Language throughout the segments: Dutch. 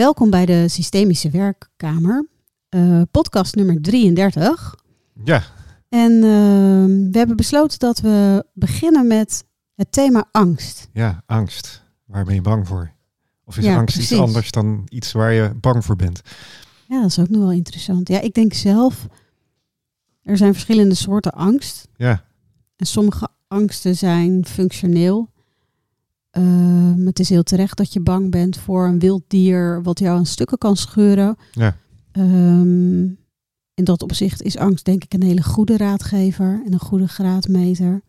Welkom bij de Systemische Werkkamer, uh, podcast nummer 33. Ja. En uh, we hebben besloten dat we beginnen met het thema angst. Ja, angst. Waar ben je bang voor? Of is angst iets anders dan iets waar je bang voor bent? Ja, dat is ook nog wel interessant. Ja, ik denk zelf, er zijn verschillende soorten angst. Ja. En sommige angsten zijn functioneel. Uh, het is heel terecht dat je bang bent voor een wild dier wat jou aan stukken kan scheuren. Ja. Um, in dat opzicht is angst denk ik een hele goede raadgever en een goede graadmeter.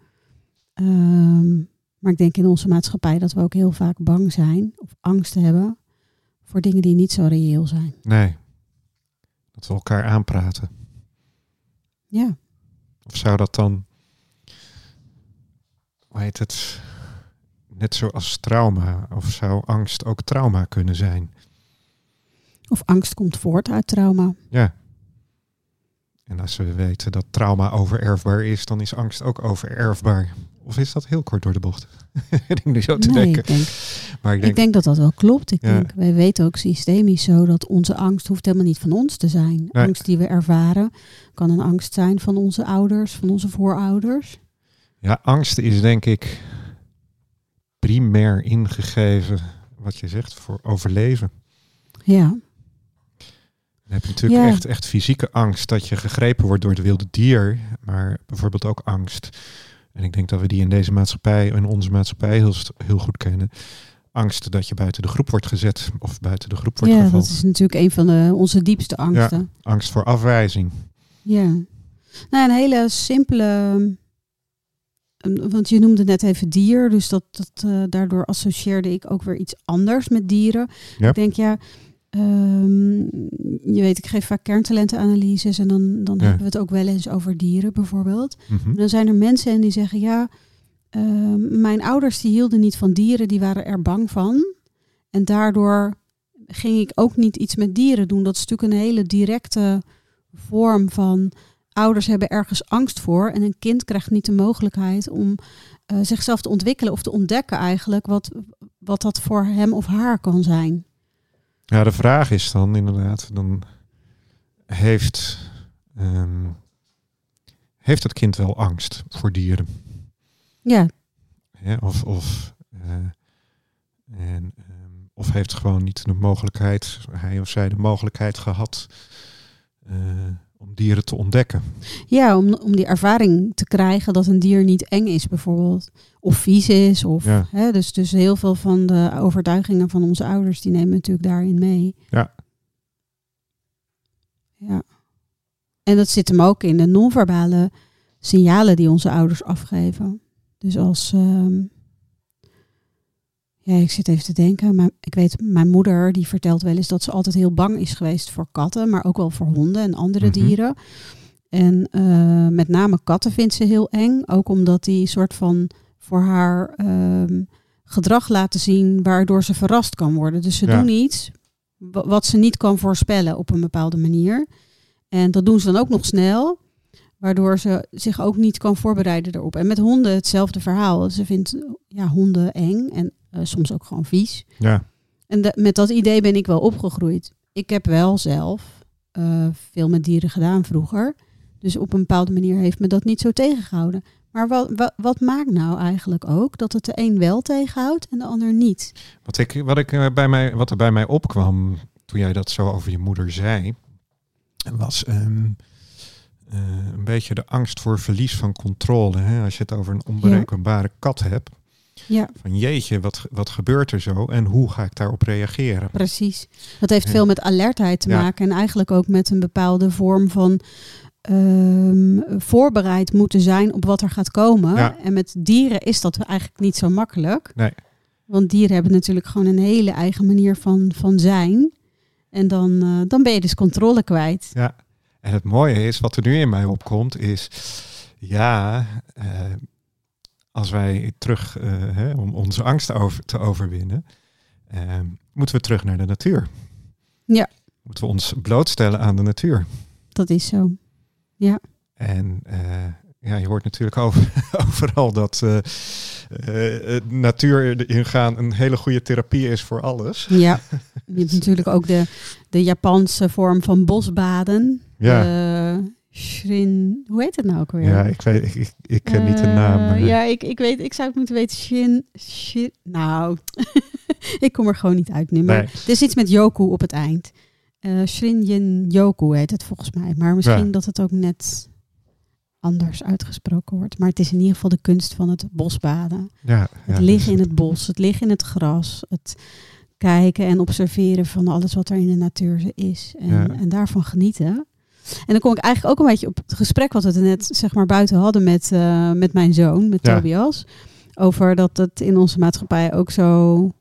Um, maar ik denk in onze maatschappij dat we ook heel vaak bang zijn of angst hebben voor dingen die niet zo reëel zijn. Nee. Dat we elkaar aanpraten. Ja. Of zou dat dan, hoe heet het, net zoals trauma, of zou angst ook trauma kunnen zijn? Of angst komt voort uit trauma. Ja. En als we weten dat trauma overerfbaar is, dan is angst ook overerfbaar. Of is dat heel kort door de bocht? ik zo te nee, denken. Ik denk, maar ik denk, ik denk dat dat wel klopt. Ik denk, wij weten ook systemisch zo dat onze angst hoeft helemaal niet van ons te zijn. Nee. Angst die we ervaren kan een angst zijn van onze ouders, van onze voorouders. Ja, angst is denk ik primair ingegeven, wat je zegt, voor overleven. Ja. Dan heb je natuurlijk echt, echt fysieke angst dat je gegrepen wordt door het wilde dier, maar bijvoorbeeld ook angst. En ik denk dat we die in deze maatschappij, in onze maatschappij, heel, heel goed kennen. Angst dat je buiten de groep wordt gezet of buiten de groep wordt ja, gevallen. Ja, dat is natuurlijk een van de, onze diepste angsten. Ja, angst voor afwijzing. Ja. Nou, een hele simpele want je noemde net even dier, dus dat, dat, uh, daardoor associeerde ik ook weer iets anders met dieren. Ja. Ik denk, ja, um, je weet, ik geef vaak kerntalentenanalyses en dan, dan Ja. hebben we het ook wel eens over dieren bijvoorbeeld. Mhm. En dan zijn er mensen en die zeggen, ja, um, mijn ouders die hielden niet van dieren, die waren er bang van. En daardoor ging ik ook niet iets met dieren doen. Dat is natuurlijk een hele directe vorm van ouders hebben ergens angst voor en een kind krijgt niet de mogelijkheid om uh, zichzelf te ontwikkelen of te ontdekken eigenlijk wat, wat dat voor hem of haar kan zijn. Ja, de vraag is dan inderdaad, dan heeft, um, heeft het kind wel angst voor dieren? Ja. ja of, of, uh, en, um, of heeft gewoon niet de mogelijkheid, hij of zij de mogelijkheid gehad uh, om dieren te ontdekken. Ja, om, om die ervaring te krijgen dat een dier niet eng is bijvoorbeeld. Of vies is. Of, Ja. hè, dus, dus heel veel van de overtuigingen van onze ouders, die nemen natuurlijk daarin mee. Ja. Ja. En dat zit hem ook in de non-verbale signalen die onze ouders afgeven. Dus als... ehm, ja, ik zit even te denken. Maar ik weet, mijn moeder die vertelt wel eens dat ze altijd heel bang is geweest voor katten, maar ook wel voor honden en andere Mhm. dieren. En eh, met name katten vindt ze heel eng, ook omdat die soort van voor haar ehm, gedrag laten zien waardoor ze verrast kan worden. Dus ze Ja. doen iets wa- wat ze niet kan voorspellen op een bepaalde manier. En dat doen ze dan ook nog snel, waardoor ze zich ook niet kan voorbereiden erop. En met honden hetzelfde verhaal. Ze vindt ja, honden eng en eh, soms ook gewoon vies. Ja, En de- met dat idee ben ik wel opgegroeid. Ik heb wel zelf eh, veel met dieren gedaan vroeger. Dus op een bepaalde manier heeft me dat niet zo tegengehouden. Maar wat, wat, wat maakt nou eigenlijk ook dat het de een wel tegenhoudt en de ander niet? wat, ik, wat, ik, eh, bij mij, wat er bij mij opkwam toen jij dat zo over je moeder zei, was ehm, eh, een beetje de angst voor verlies van controle. Hè? Als je het over een onberekenbare kat hebt. Ja, Van jeetje, wat, wat gebeurt er zo en hoe ga ik daarop reageren? precies. Dat heeft veel met alertheid te Ja. maken en eigenlijk ook met een bepaalde vorm van ehm, voorbereid moeten zijn op wat er gaat komen. Ja. En met dieren is dat eigenlijk niet zo makkelijk. Nee. Want dieren hebben natuurlijk gewoon een hele eigen manier van, van zijn. En dan, eh, dan ben je dus controle kwijt. Ja, en het mooie is, wat er nu in mij opkomt, is ja, eh, als wij terug, eh, hè, om onze angst over, te overwinnen, eh, moeten we terug naar de natuur. Ja. Moeten we ons blootstellen aan de natuur. Dat is zo. Ja. En ja, je hoort natuurlijk over, overal dat eh, eh, natuur ingaan een hele goede therapie is voor alles. Ja, Je hebt natuurlijk ook de, de Japanse vorm van bosbaden. Ja. De Shin, hoe heet het nou ook weer? Ja, ik weet, ik, ik, ik ken niet de naam. Eh, Maar, ja, ik, ik weet, ik zou het moeten weten. Shin, Shin, nou, ik kom er gewoon niet uit. Maar Nee. het is iets met Yoku op het eind. Eh Shinjin Yoku heet het volgens mij. Maar misschien Ja. dat het ook net anders uitgesproken wordt. Maar het is in ieder geval de kunst van het bosbaden. ja, ja, Het liggen in dus- het bos, het liggen in het gras, het kijken en observeren van alles wat er in de natuur is. En, en daarvan genieten. En dan kom ik eigenlijk ook een beetje op het gesprek wat we net zeg maar buiten hadden met, eh, met mijn zoon, met Ja. Tobias. Over dat het in onze maatschappij ook zo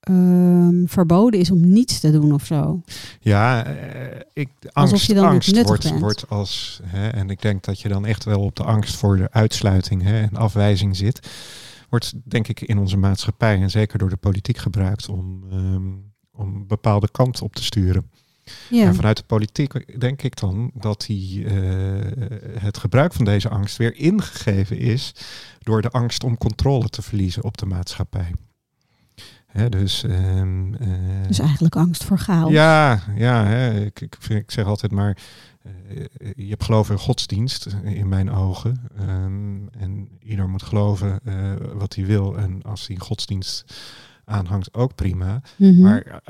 ehm, verboden is om niets te doen of zo. Ja, eh, ik, Alsof angst, je dan angst wordt, wordt als, hè, en ik denk dat je dan echt wel op de angst voor de uitsluiting hè, en afwijzing zit, wordt denk ik in onze maatschappij en zeker door de politiek gebruikt om, ehm, om een bepaalde kant op te sturen. Ja, En vanuit de politiek denk ik dan dat die, eh, het gebruik van deze angst weer ingegeven is door de angst om controle te verliezen op de maatschappij. Hè, dus, ehm, eh, dus eigenlijk angst voor chaos. ja, ja hè, ik, ik, vind, ik zeg altijd maar, eh, je hebt geloven in godsdienst in mijn ogen. Ehm, en ieder moet geloven wat hij wil. En als hij godsdienst aanhangt, ook prima. Mhm. Maar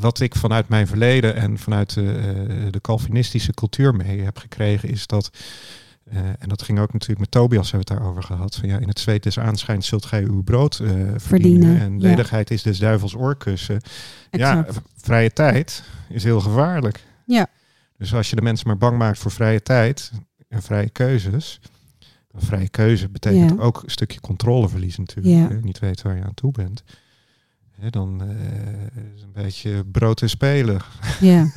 wat ik vanuit mijn verleden en vanuit de, eh, de Calvinistische cultuur mee heb gekregen, is dat. eh, en dat ging ook natuurlijk met Tobias, hebben we het daarover gehad. Van ja, in het zweet des aanschijns zult gij uw brood eh, verdienen. Verdienen, En ja. ledigheid is des duivels oorkussen. Ja, Exact. vrije tijd is heel gevaarlijk. Ja. Dus als je de mensen maar bang maakt voor vrije tijd en vrije keuzes. dan Vrije keuze betekent Ja. ook een stukje controleverlies natuurlijk. Ja. Niet weten waar je aan toe bent. Dan eh, is een beetje brood en spelen. ja.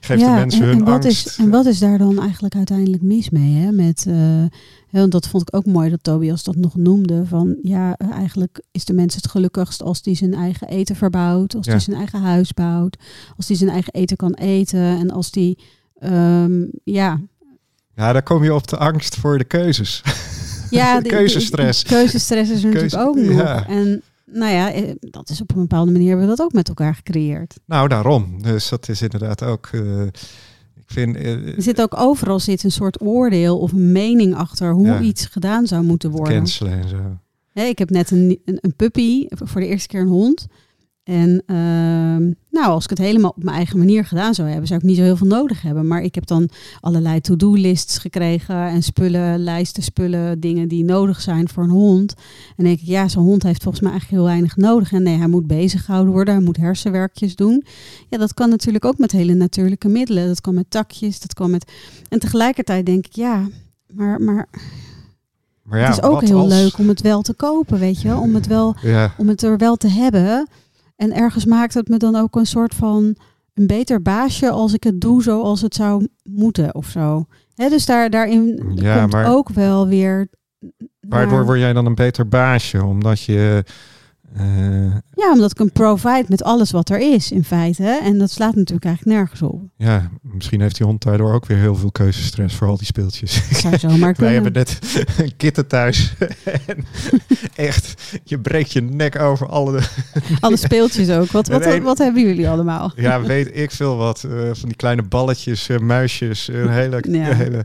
Geef de mensen en, hun en wat angst. Is, en wat is daar dan eigenlijk uiteindelijk mis mee? Hè? Met, eh, want dat vond ik ook mooi dat Tobias dat nog noemde. Van ja, eh, eigenlijk is de mens het gelukkigst als die zijn eigen eten verbouwt. Als Ja. die zijn eigen huis bouwt. Als die zijn eigen eten kan eten. En als die, ehm, ja... Ja, daar kom je op de angst voor de keuzes. ja De keuzestress. de keuzestress is er Keuze- natuurlijk ook nog. ja. En nou ja, eh, dat is op een bepaalde manier hebben we dat ook met elkaar gecreëerd. nou, daarom. Dus dat is inderdaad ook... eh, ik vind... eh, Er zit ook overal zit een soort oordeel of een mening achter hoe Ja. iets gedaan zou moeten worden. cancelen en zo. Ik heb net een, een, een puppy, voor de eerste keer een hond. En ehm, nou, als ik het helemaal op mijn eigen manier gedaan zou hebben, zou ik niet zo heel veel nodig hebben. Maar ik heb dan allerlei to-do-lists gekregen en spullen, lijsten spullen, dingen die nodig zijn voor een hond. En denk ik, ja, zo'n hond heeft volgens mij eigenlijk heel weinig nodig. En nee, hij moet bezig gehouden worden, hij moet hersenwerkjes doen. Ja, dat kan natuurlijk ook met hele natuurlijke middelen. Dat kan met takjes, dat kan met... En tegelijkertijd denk ik, ja, maar, maar Maar ja, het is ook heel als- leuk om het wel te kopen, weet je wel? Om het wel Ja, om het er wel te hebben. En ergens maakt het me dan ook een soort van een beter baasje als ik het doe zoals het zou moeten of zo. Dus daar, daarin Ja, komt maar- ook wel weer. waardoor word jij dan een beter baasje? Omdat je... eh, Ja, omdat ik een provide met alles wat er is in feite. Hè? En dat slaat natuurlijk eigenlijk nergens op. ja, misschien heeft die hond daardoor ook weer heel veel keuzestress voor al die speeltjes. Zou zomaar Wij hebben net een kitten thuis. en echt, je breekt je nek over alle... Alle speeltjes ook. Wat, wat, wat hebben jullie allemaal? Ja, weet ik veel wat. eh, van die kleine balletjes, eh, muisjes. Een hele, Ja. hele...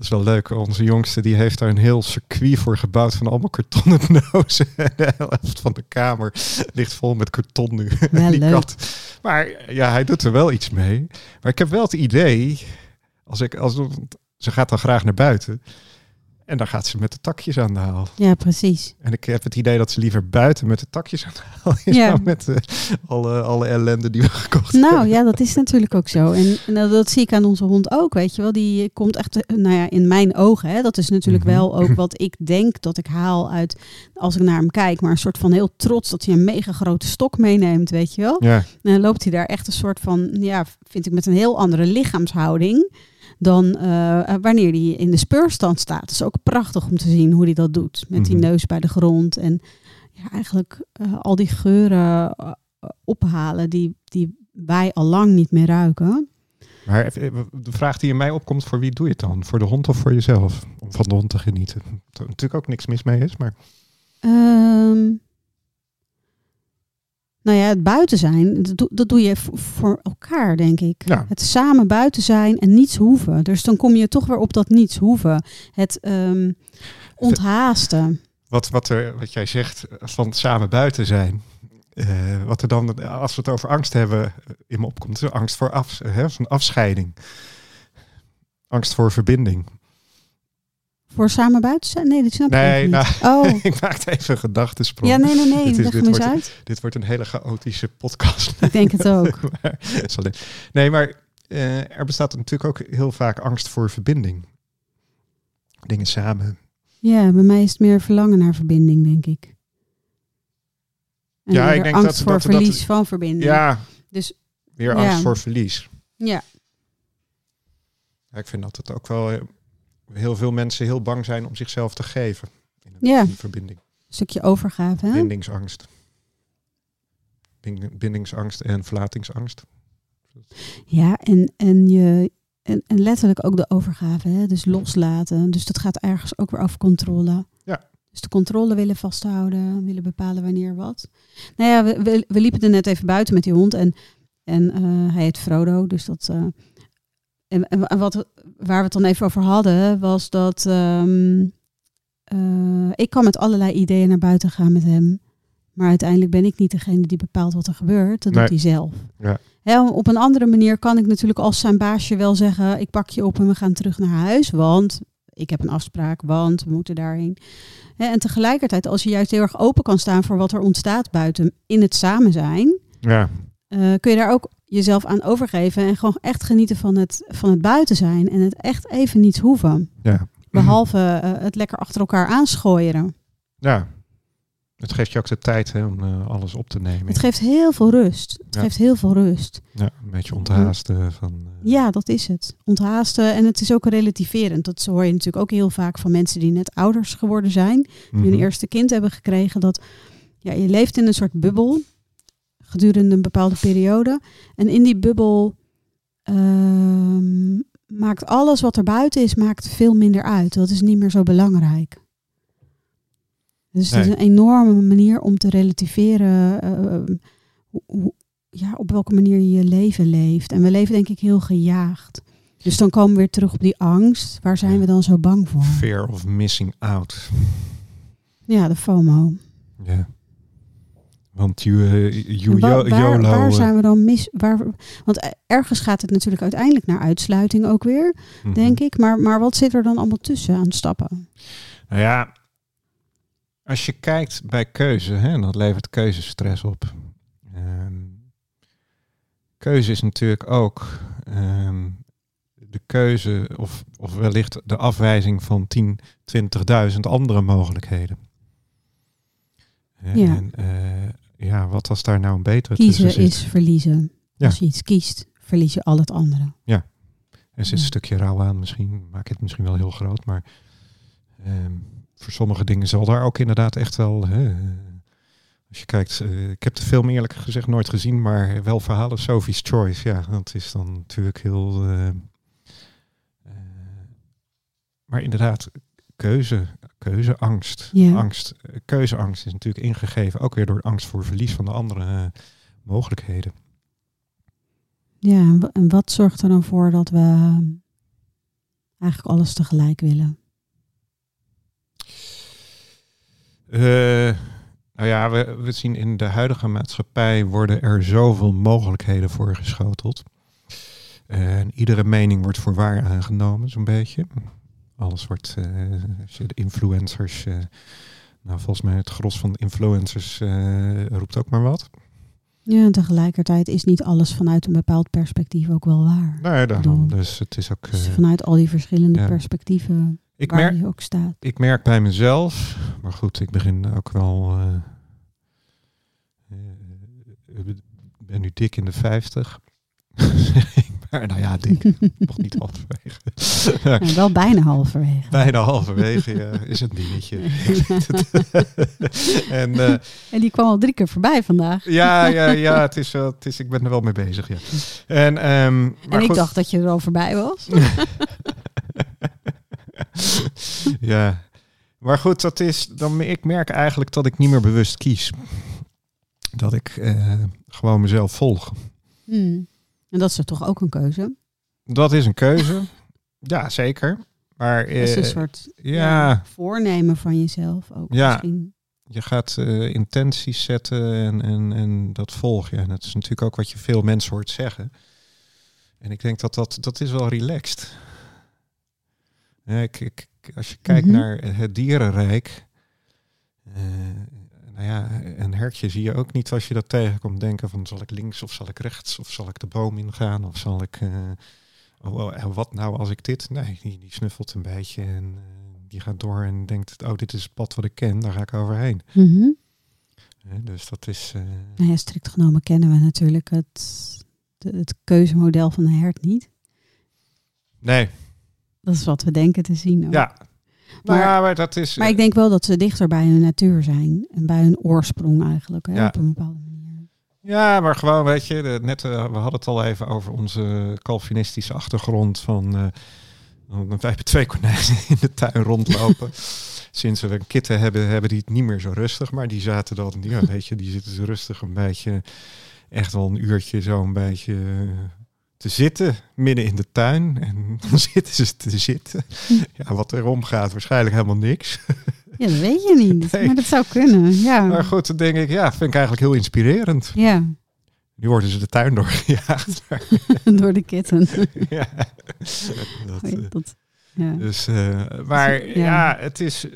Dat is wel leuk. Onze jongste die heeft daar een heel circuit voor gebouwd van allemaal kartonnen dozen. De helft van de kamer ligt vol met karton nu. Wel die leuk. kat. Maar ja, hij doet er wel iets mee. Maar ik heb wel het idee, als ik, als, ze gaat dan graag naar buiten. En dan gaat ze met de takjes aan de haal. Ja, precies. En ik heb het idee dat ze liever buiten met de takjes aan de haal is Ja. dan met eh, alle, alle ellende die we gekocht Nou hebben. ja, dat is natuurlijk ook zo. En, en dat, dat zie ik aan onze hond ook, weet je wel. Die komt echt, eh, nou ja, in mijn ogen, hè, dat is natuurlijk Mhm. wel ook wat ik denk dat ik haal uit als ik naar hem kijk. Maar een soort van heel trots dat hij een mega grote stok meeneemt, weet je wel. Ja, En dan loopt hij daar echt een soort van, ja, vind ik met een heel andere lichaamshouding dan eh, wanneer hij in de speurstand staat. Het is ook prachtig om te zien hoe hij dat doet. Met die Mhm. neus bij de grond en ja, eigenlijk eh, al die geuren eh, ophalen die, die wij al lang niet meer ruiken. maar even, de vraag die in mij opkomt, voor wie doe je het dan? Voor de hond of voor jezelf? Om van de hond te genieten. Er natuurlijk ook niks mis mee is, maar Ehm, Nou ja, het buiten zijn, dat, doe- dat doe je voor elkaar, denk ik. Ja. Het samen buiten zijn en niets hoeven. Dus dan kom je toch weer op dat niets hoeven. Het ehm, onthaasten. Wat, wat, er, wat jij zegt van samen buiten zijn. Eh, wat er dan, als we het over angst hebben, in me opkomt. is Angst voor af, hè, van afscheiding. Angst voor verbinding. Voor samen buiten zijn? Nee, dat snap Nee, ik nou, niet. Oh, ik maakte even een gedachtesprong. ja, nee, nee, nee. Dit is- dit wordt- uit. Dit wordt een hele chaotische podcast. Ik denk het ook. Maar, nee, maar eh, er bestaat natuurlijk ook heel vaak angst voor verbinding. Dingen samen. Ja, bij mij is het meer verlangen naar verbinding, denk ik. En Ja, ik denk angst dat- voor dat- dat- verlies van verbinding. Ja, Dus weer Ja. angst voor verlies. ja, Ja, ik vind dat het ook wel eh, heel veel mensen heel bang zijn om zichzelf te geven. In een, Ja. verbinding. een stukje overgave. Hè? Bindingsangst. Bindingsangst en verlatingsangst. Ja, en, en, je, en, en letterlijk ook de overgave. Hè? Dus loslaten. Dus dat gaat ergens ook weer over controle. Ja. Dus de controle willen vasthouden, willen bepalen wanneer wat. Nou ja, we, we, we liepen er net even buiten met die hond. En, en eh, hij heet Frodo, dus dat... eh, en, en wat, waar we het dan even over hadden, was dat ehm, eh, ik kan met allerlei ideeën naar buiten gaan met hem. Maar uiteindelijk ben ik niet degene die bepaalt wat er gebeurt. Dat Nee. doet hij zelf. Ja. Op een andere manier kan ik natuurlijk als zijn baasje wel zeggen: ik pak je op en we gaan terug naar huis, want ik heb een afspraak, want we moeten daarheen. En tegelijkertijd, als je juist heel erg open kan staan voor wat er ontstaat buiten in het samen zijn, Ja, eh, kun je daar ook jezelf aan overgeven en gewoon echt genieten van het, van het buiten zijn en het echt even niets hoeven. ja. Behalve eh, het lekker achter elkaar aanschooieren. Ja. Het geeft je ook de tijd hè, om eh, alles op te nemen. Het geeft heel veel rust. Het Ja. geeft heel veel rust. Ja, een beetje onthaasten van... Ja, dat is het. Onthaasten. En het is ook relativerend. Dat hoor je natuurlijk ook heel vaak van mensen die net ouders geworden zijn. Die mhm. hun eerste kind hebben gekregen. Dat ja, je leeft in een soort bubbel. Gedurende een bepaalde periode. En in die bubbel ehm, maakt alles wat er buiten is, maakt veel minder uit. Dat is niet meer zo belangrijk. Dus het is Nee. een enorme manier om te relativeren eh, hoe- hoe- ja, op welke manier je je leven leeft. En we leven denk ik heel gejaagd. Dus dan komen we weer terug op die angst. Waar zijn we dan zo bang voor? Fear of missing out. Ja, de FOMO. Ja. Want you, eh, waar, waar zijn we dan mis? Waar, want ergens gaat het natuurlijk uiteindelijk naar uitsluiting ook weer, mhm. denk ik. Maar, maar wat zit er dan allemaal tussen aan stappen? Nou ja, als je kijkt bij keuze, hè, dat levert keuzestress op. Ehm, keuze is natuurlijk ook ehm, de keuze of, of wellicht de afwijzing van 10, 20.000 andere mogelijkheden. Ja. En eh, ja, wat was daar nou een betere Kiezen is verliezen. Ja. Als je iets kiest, verlies je al het andere. Er zit een stukje rouw aan misschien, maak het misschien wel heel groot, maar ehm, voor sommige dingen zal daar ook inderdaad echt wel. Hè, eh, als je kijkt, eh, ik heb de film eerlijk gezegd nooit gezien, maar wel verhalen Sophie's Choice. Ja, dat is dan natuurlijk heel. eh, maar inderdaad, keuze, keuzeangst. Angst, eh, keuzeangst is natuurlijk ingegeven ook weer door angst voor verlies van de andere eh, mogelijkheden. Ja, en wa- en wat zorgt er dan voor dat we eh, eigenlijk alles tegelijk willen? Eh, nou ja, we, we zien in de huidige maatschappij worden er zoveel mogelijkheden voor geschoteld. En iedere mening wordt voor waar aangenomen, zo'n beetje. Alles wordt, eh, als je de influencers, eh, nou volgens mij het gros van de influencers eh, roept ook maar wat. Ja, en tegelijkertijd is niet alles vanuit een bepaald perspectief ook wel waar. Ja, daarom. Dus het is ook. Dus vanuit al die verschillende ja. perspectieven ik, waar merk, je ook staat. ik merk bij mezelf, maar goed, ik begin ook wel. ik ben nu dik in de 50. maar nou ja, dik. nog niet halverwege. Wel bijna halverwege. Bijna halverwege ja, is het dingetje. en eh, En die kwam al drie keer voorbij vandaag. ja, ja, ja het is, het is, ik ben er wel mee bezig. Ja. En, ehm, maar en ik goed. dacht dat je er al voorbij was. ja, maar goed, dat is dan ik merk eigenlijk dat ik niet meer bewust kies. dat ik eh, gewoon mezelf volg. Hmm. En dat is er toch ook een keuze? Dat is een keuze. ja, zeker. Maar Dat is een eh, soort ja, voornemen van jezelf ook Ja. misschien. je gaat eh, intenties zetten en, en, en dat volg je. En dat is natuurlijk ook wat je veel mensen hoort zeggen. En ik denk dat dat, dat is wel relaxed. Ja, ik, ik, als je kijkt Mhm. naar het dierenrijk. eh, nou ja, een hertje zie je ook niet als je dat tegenkomt denken van zal ik links of zal ik rechts of zal ik de boom ingaan of zal ik eh, oh, oh, wat nou als ik dit nee die, die snuffelt een beetje en eh, die gaat door en denkt oh dit is het pad wat ik ken daar ga ik overheen Mhm. Dus dat is eh, Nou ja, strikt genomen kennen we natuurlijk het, de- het keuzemodel van een hert niet. nee Dat is wat we denken te zien. ook. ja Maar- maar, ja, maar dat is Maar ik denk wel dat ze dichter bij hun natuur zijn. En bij hun oorsprong eigenlijk. Hè, Ja. Op een bepaalde manier. Ja, maar gewoon, weet je, de- net, eh, we hadden het al even over onze Calvinistische achtergrond van, eh, van wij hebben twee konijnen in de tuin rondlopen. Sinds we een kitten hebben, hebben die het niet meer zo rustig, maar die zaten dan, ja, weet je, die zitten zo rustig een beetje, echt wel een uurtje zo een beetje eh, te zitten midden in de tuin. En dan zitten ze te zitten. Ja, wat erom gaat, waarschijnlijk helemaal niks. Ja, dat weet je niet. Nee. Maar dat zou kunnen. Ja. Maar goed, dan denk ik, ja, vind ik eigenlijk heel inspirerend. Ja, Nu worden ze de tuin doorgejaagd. door de kitten. ja. Dat, eh, dat, ja. dus, eh, maar Ja. ja. het is.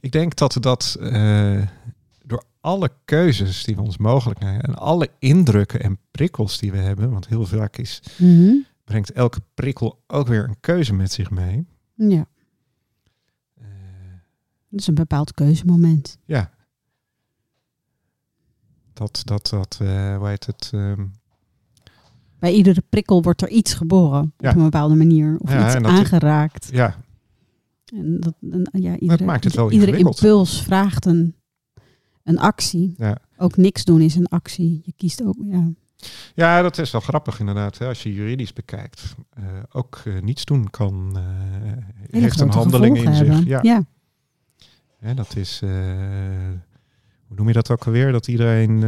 Ik denk dat dat eh, alle keuzes die we ons mogelijk maken en alle indrukken en prikkels die we hebben, want heel vaak is, Mhm. brengt elke prikkel ook weer een keuze met zich mee. ja, Eh, dat is een bepaald keuzemoment. ja. Dat, dat, dat, eh hoe heet het? ehm, Bij iedere prikkel wordt er iets geboren. Ja. Op een bepaalde manier. Of Ja, iets aangeraakt. ja, En dat, en, ja, iedere, maakt het wel iedere impuls vraagt een, een actie. ja. Ook niks doen is een actie. Je kiest ook, ja. Ja, dat is wel grappig inderdaad. Hè, als je juridisch bekijkt. Eh, ook eh, niets doen kan. Hele heeft een handeling in zich. Ja, ja. Dat is. hoe noem je dat ook alweer? Dat iedereen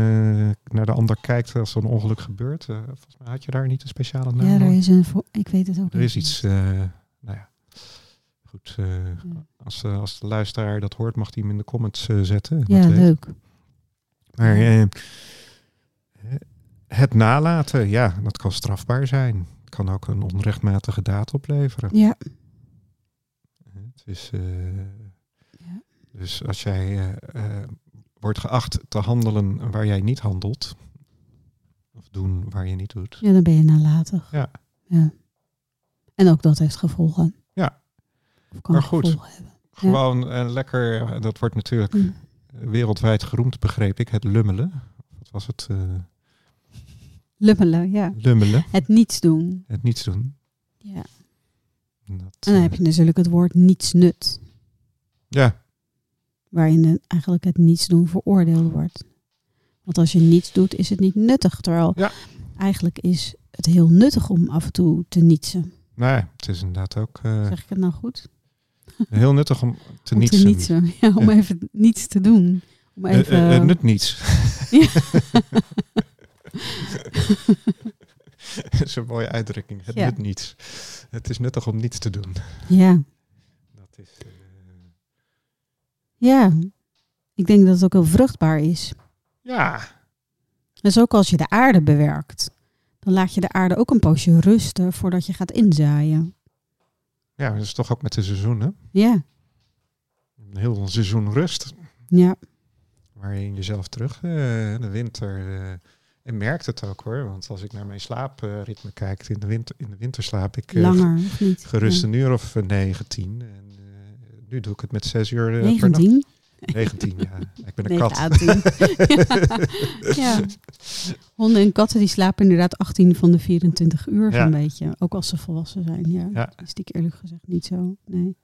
naar de ander kijkt als er een ongeluk gebeurt. Volgens mij had je daar niet een speciale naam Ja, er is een, ik weet het ook Er is iets. Goed. eh, als, eh, als de luisteraar dat hoort, mag hij hem in de comments eh, zetten. Ja, leuk. Maar het nalaten, ja, dat kan strafbaar zijn. Het kan ook een onrechtmatige daad opleveren. Ja. Het is, Ja. Dus als jij wordt geacht te handelen waar jij niet handelt, of doen waar je niet doet. ja, dan ben je nalatig. Ja. ja. En ook dat heeft gevolgen. Of kan Maar goed. hebben. Gewoon eh, lekker, eh, dat wordt natuurlijk Mm. wereldwijd geroemd, begreep ik, het lummelen. Wat was het? eh, Lummelen, ja. lummelen, Het niets doen. het niets doen. Ja. Dat, En dan eh, heb je natuurlijk het woord nietsnut. Ja, Waarin eigenlijk het niets doen veroordeeld wordt. Want als je niets doet, is het niet nuttig. Terwijl Ja. eigenlijk is het heel nuttig om af en toe te nietsen. ja, het is inderdaad ook eh, Zeg ik het nou goed? Heel nuttig om te om nietsen. te nietsen. Ja, om even niets te doen. Om Eh, even... eh, eh, nut niets. Ja. dat is een mooie uitdrukking. Het nut niets. Het is nuttig om niets te doen. ja. Dat is, eh, ja, ik denk dat het ook heel vruchtbaar is. ja, Dus ook als je de aarde bewerkt, dan laat je de aarde ook een poosje rusten voordat je gaat inzaaien. Ja, dat is toch ook met de seizoenen. Ja, Een heel seizoen rust. ja, Waar je in jezelf terug, eh, de winter. eh, en merkt het ook hoor. Want als ik naar mijn slaapritme kijk, in de, winter, in de winter slaap ik eh, langer niet? gerust Ja. een uur of eh, 19. En nu doe ik het met zes uur eh, per nacht. 19? 19, ja. Ik ben een 9 kat. 10. ja. Honden en katten die slapen inderdaad 18 van de 24 uur Ja. zo'n beetje. Ook als ze volwassen zijn. Ja. Ja. Is ik eerlijk gezegd niet zo. Nee.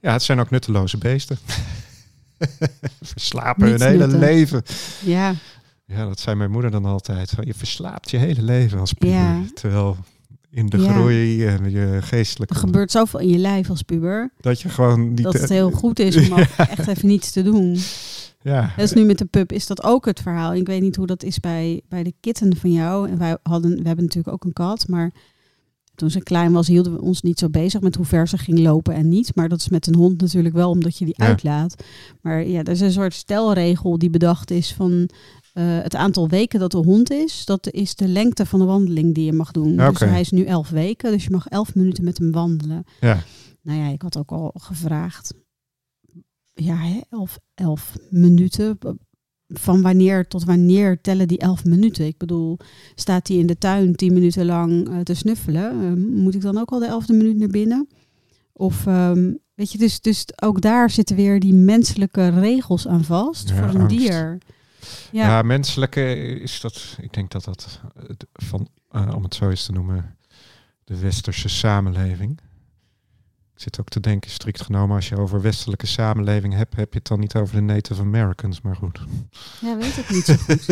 Ja, het zijn ook nutteloze beesten. Verslapen Niets hun hele nuttig. leven. Ja, Ja, dat zei mijn moeder dan altijd. Je verslaapt je hele leven als puber. Ja. Terwijl in de Ja. groei en je geestelijke... er gebeurt zoveel in je lijf als puber. Dat je gewoon niet... dat het heel goed is om echt even niets te doen. Ja. Dat is nu met de pup is dat ook het verhaal. Ik weet niet hoe dat is bij, bij de kitten van jou. En wij hadden, we hebben natuurlijk ook een kat, maar toen ze klein was, hielden we ons niet zo bezig met hoe ver ze ging lopen en niet. Maar dat is met een hond natuurlijk wel, omdat je die Ja. uitlaat. Maar ja, er is een soort stelregel die bedacht is van eh, het aantal weken dat de hond is. Dat is de lengte van de wandeling die je mag doen. Dus hij is nu elf weken, dus je mag elf minuten met hem wandelen. Ja. Nou ja, ik had ook al gevraagd. Ja, hè, elf, elf minuten. Van wanneer tot wanneer tellen die elf minuten? Ik bedoel, staat hij in de tuin tien minuten lang eh, te snuffelen? eh, moet ik dan ook al de elfde minuut naar binnen? Of ehm, weet je, dus, dus ook daar zitten weer die menselijke regels aan vast Ja, voor een angst. dier. Ja. Ja, menselijke is dat, ik denk dat dat van, eh, om het zo eens te noemen, de westerse samenleving. Ik zit ook te denken, strikt genomen, als je over westelijke samenleving hebt, heb je het dan niet over de Native Americans, maar goed. ja, weet ik niet zo goed.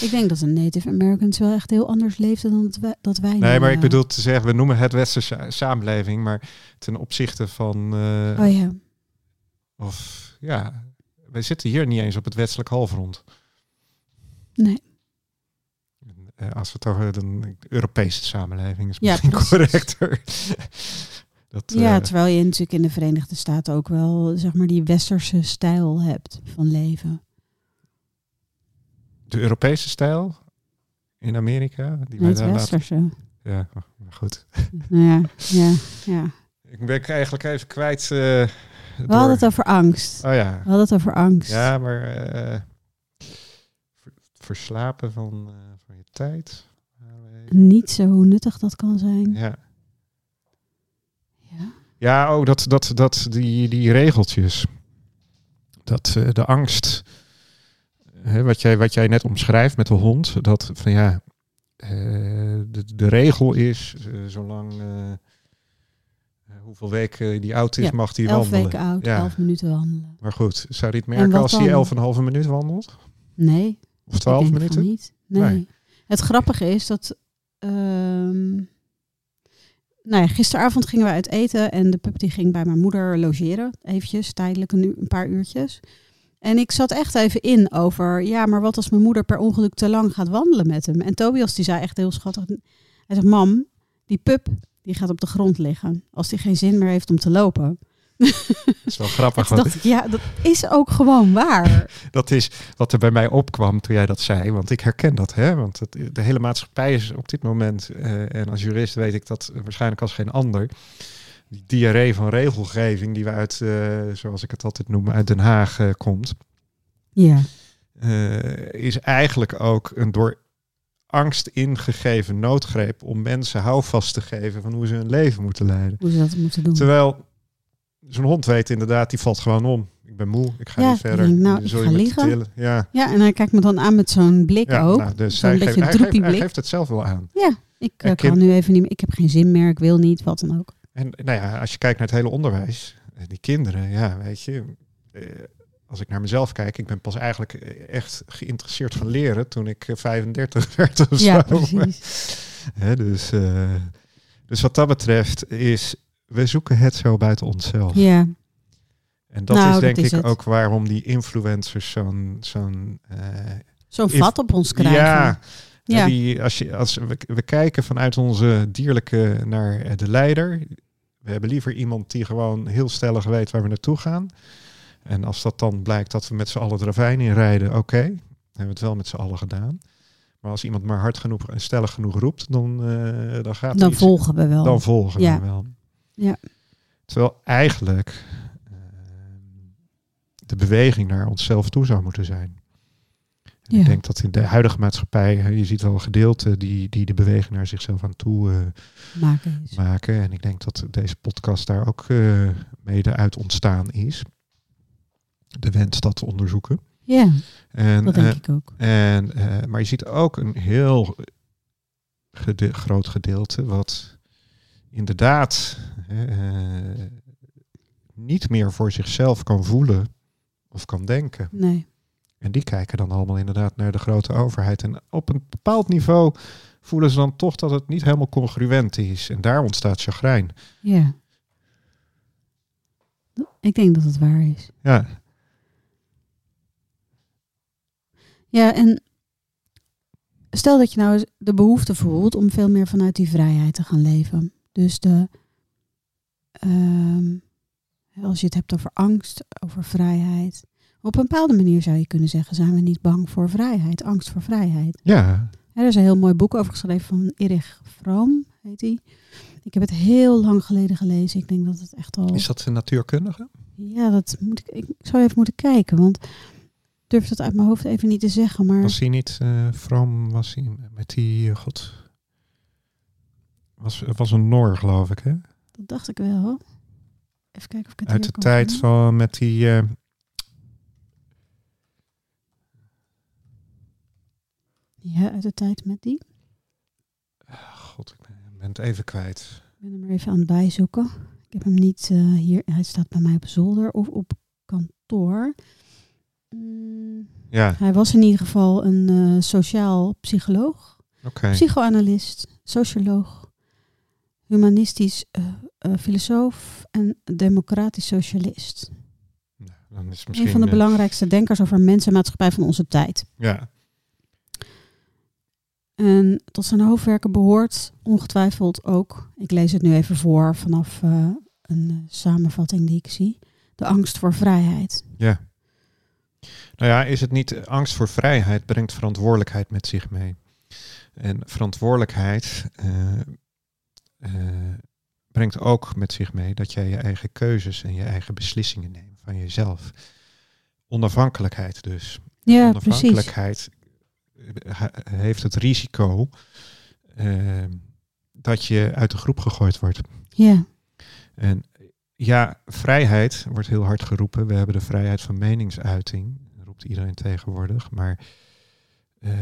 ik denk dat de Native Americans wel echt heel anders leefden dan dat wij, dat wij nee, maar ik bedoel te zeggen, we noemen het westerse sa- samenleving, maar ten opzichte van, eh, Oh ja, of ja, wij zitten hier niet eens op het westelijk halfrond. nee. Eh, Als we het over de Europese samenleving is Ja, misschien precies. correcter. Dat, Ja, eh, terwijl je natuurlijk in de Verenigde Staten ook wel zeg maar die westerse stijl hebt van leven. de Europese stijl in Amerika. Die Nee, wij het laten- westerse. Ja, maar goed. Ja, ja, ja. Ik ben eigenlijk even kwijt. eh, We door- hadden het over angst. Oh ja. We hadden het over angst. Ja, maar eh, ver- verslapen van, eh, van je tijd. Niet zo nuttig dat kan zijn. Ja. Ja. Ja, oh, dat, dat, dat, die, die regeltjes. Dat eh, de angst, hè, wat, jij, wat jij net omschrijft met de hond, dat van ja, eh, de, de regel is, eh, zolang eh, eh, hoeveel weken die oud is, Ja, mag die Elf wandelen. weken oud, Ja. elf minuten wandelen. Maar goed, zou die het En merken als hij elf en een halve minuut wandelt? Nee. Of twaalf minuten? niet. Nee. Nee. Het grappige is dat... ehm, nou ja, gisteravond gingen we uit eten en de pup die ging bij mijn moeder logeren. Eventjes, tijdelijk een, een paar uurtjes. En ik zat echt even in over, ja, maar wat als mijn moeder per ongeluk te lang gaat wandelen met hem? En Tobias die zei echt heel schattig, hij zegt, mam, die pup die gaat op de grond liggen als die geen zin meer heeft om te lopen. Dat is wel grappig. Dacht ik, ja, dat is ook gewoon waar. Dat is wat er bij mij opkwam toen jij dat zei. Want ik herken dat, hè? Want het, de hele maatschappij is op dit moment, eh, en als jurist weet ik dat waarschijnlijk als geen ander, die diarree van regelgeving die we uit, eh, zoals ik het altijd noem, uit Den Haag eh, komt, Ja, is eigenlijk ook een door angst ingegeven noodgreep om mensen houvast te geven van hoe ze hun leven moeten leiden. hoe ze dat moeten doen. Terwijl zo'n hond weet inderdaad, die valt gewoon om. Ik ben moe, ik ga Ja, niet verder. nou, ik ga liggen. Ja, Ja, en hij kijkt me dan aan met zo'n blik ja ook. nou, dus Zo'n hij, beetje geeft, hij, geeft, hij blik. geeft het zelf wel aan. Ja, ik eh, kan kind- nu even niet meer. Ik heb geen zin meer, ik wil niet, wat dan ook. En nou ja, als je kijkt naar het hele onderwijs, eh, die kinderen, ja, weet je, eh, als ik naar mezelf kijk, ik ben pas eigenlijk eh, echt geïnteresseerd van leren toen ik eh, 35 werd of Ja, zo. precies. Dus, eh, dus wat dat betreft is, we zoeken het zo buiten onszelf. Ja, En dat Nou, is dat denk is ik het. ook waarom die influencers zo'n zo'n eh, zo'n If- vat op ons krijgen. Ja, Ja. Die, als je, als we, we kijken vanuit onze dierlijke naar eh, de leider. We hebben liever iemand die gewoon heel stellig weet waar we naartoe gaan. En als dat dan blijkt dat we met z'n allen het ravijn inrijden, oké. Hebben we het wel met z'n allen gedaan. Maar als iemand maar hard genoeg en stellig genoeg roept, dan, eh, dan gaat Dan iets- volgen we wel. dan volgen Ja. we wel. Ja. Terwijl eigenlijk eh, de beweging naar onszelf toe zou moeten zijn. Ja. Ik denk dat in de huidige maatschappij, je ziet wel gedeelten die, die de beweging naar zichzelf aan toe eh, maken maken. En ik denk dat deze podcast daar ook mede uit ontstaan is. De wens dat te onderzoeken. Ja, En, dat denk eh, ik ook. en, eh, maar je ziet ook een heel gede- groot gedeelte wat inderdaad eh, niet meer voor zichzelf kan voelen of kan denken. Nee. En die kijken dan allemaal inderdaad naar de grote overheid. En op een bepaald niveau voelen ze dan toch dat het niet helemaal congruent is. En daar ontstaat chagrijn. Ja. Ik denk dat het waar is. Ja. Ja, en stel dat je nou de behoefte voelt om veel meer vanuit die vrijheid te gaan leven. Dus de, ehm, als je het hebt over angst, over vrijheid. Op een bepaalde manier zou je kunnen zeggen, zijn we niet bang voor vrijheid, angst voor vrijheid. Ja. er is een heel mooi boek over geschreven van Erich Fromm, heet hij. Ik heb het heel lang geleden gelezen. Ik denk dat het echt al... Is dat een natuurkundige? Ja, dat moet ik, ik zou even moeten kijken, want durf het uit mijn hoofd even niet te zeggen. Maar... Was hij niet, uh, Fromm was hij met die, uh, god, was, was een Noor geloof ik hè? Dat dacht ik wel. Even kijken of ik het Uit de tijd van met die... Uh, ja, uit de tijd met die. God, ik ben het even kwijt. Ik ben hem er even aan het bijzoeken. Ik heb hem niet uh, hier. Hij staat bij mij op zolder of op kantoor. Mm, ja. Hij was in ieder geval een uh, sociaal psycholoog, okay. psychoanalist, socioloog, humanistisch uh, filosoof en democratisch socialist. Dan is misschien, een van de belangrijkste denkers over mensen en maatschappij van onze tijd. Ja. En tot zijn hoofdwerken behoort ongetwijfeld ook, ik lees het nu even voor vanaf een samenvatting die ik zie, de angst voor vrijheid. Ja. Nou ja, is het niet angst voor vrijheid brengt verantwoordelijkheid met zich mee. En verantwoordelijkheid uh, brengt ook met zich mee dat jij je eigen keuzes en je eigen beslissingen neemt van jezelf. Onafhankelijkheid dus. Ja, Onafhankelijkheid heeft het risico uh, dat je uit de groep gegooid wordt. Ja. En ja, vrijheid wordt heel hard geroepen. We hebben de vrijheid van meningsuiting, roept iedereen tegenwoordig. Maar uh,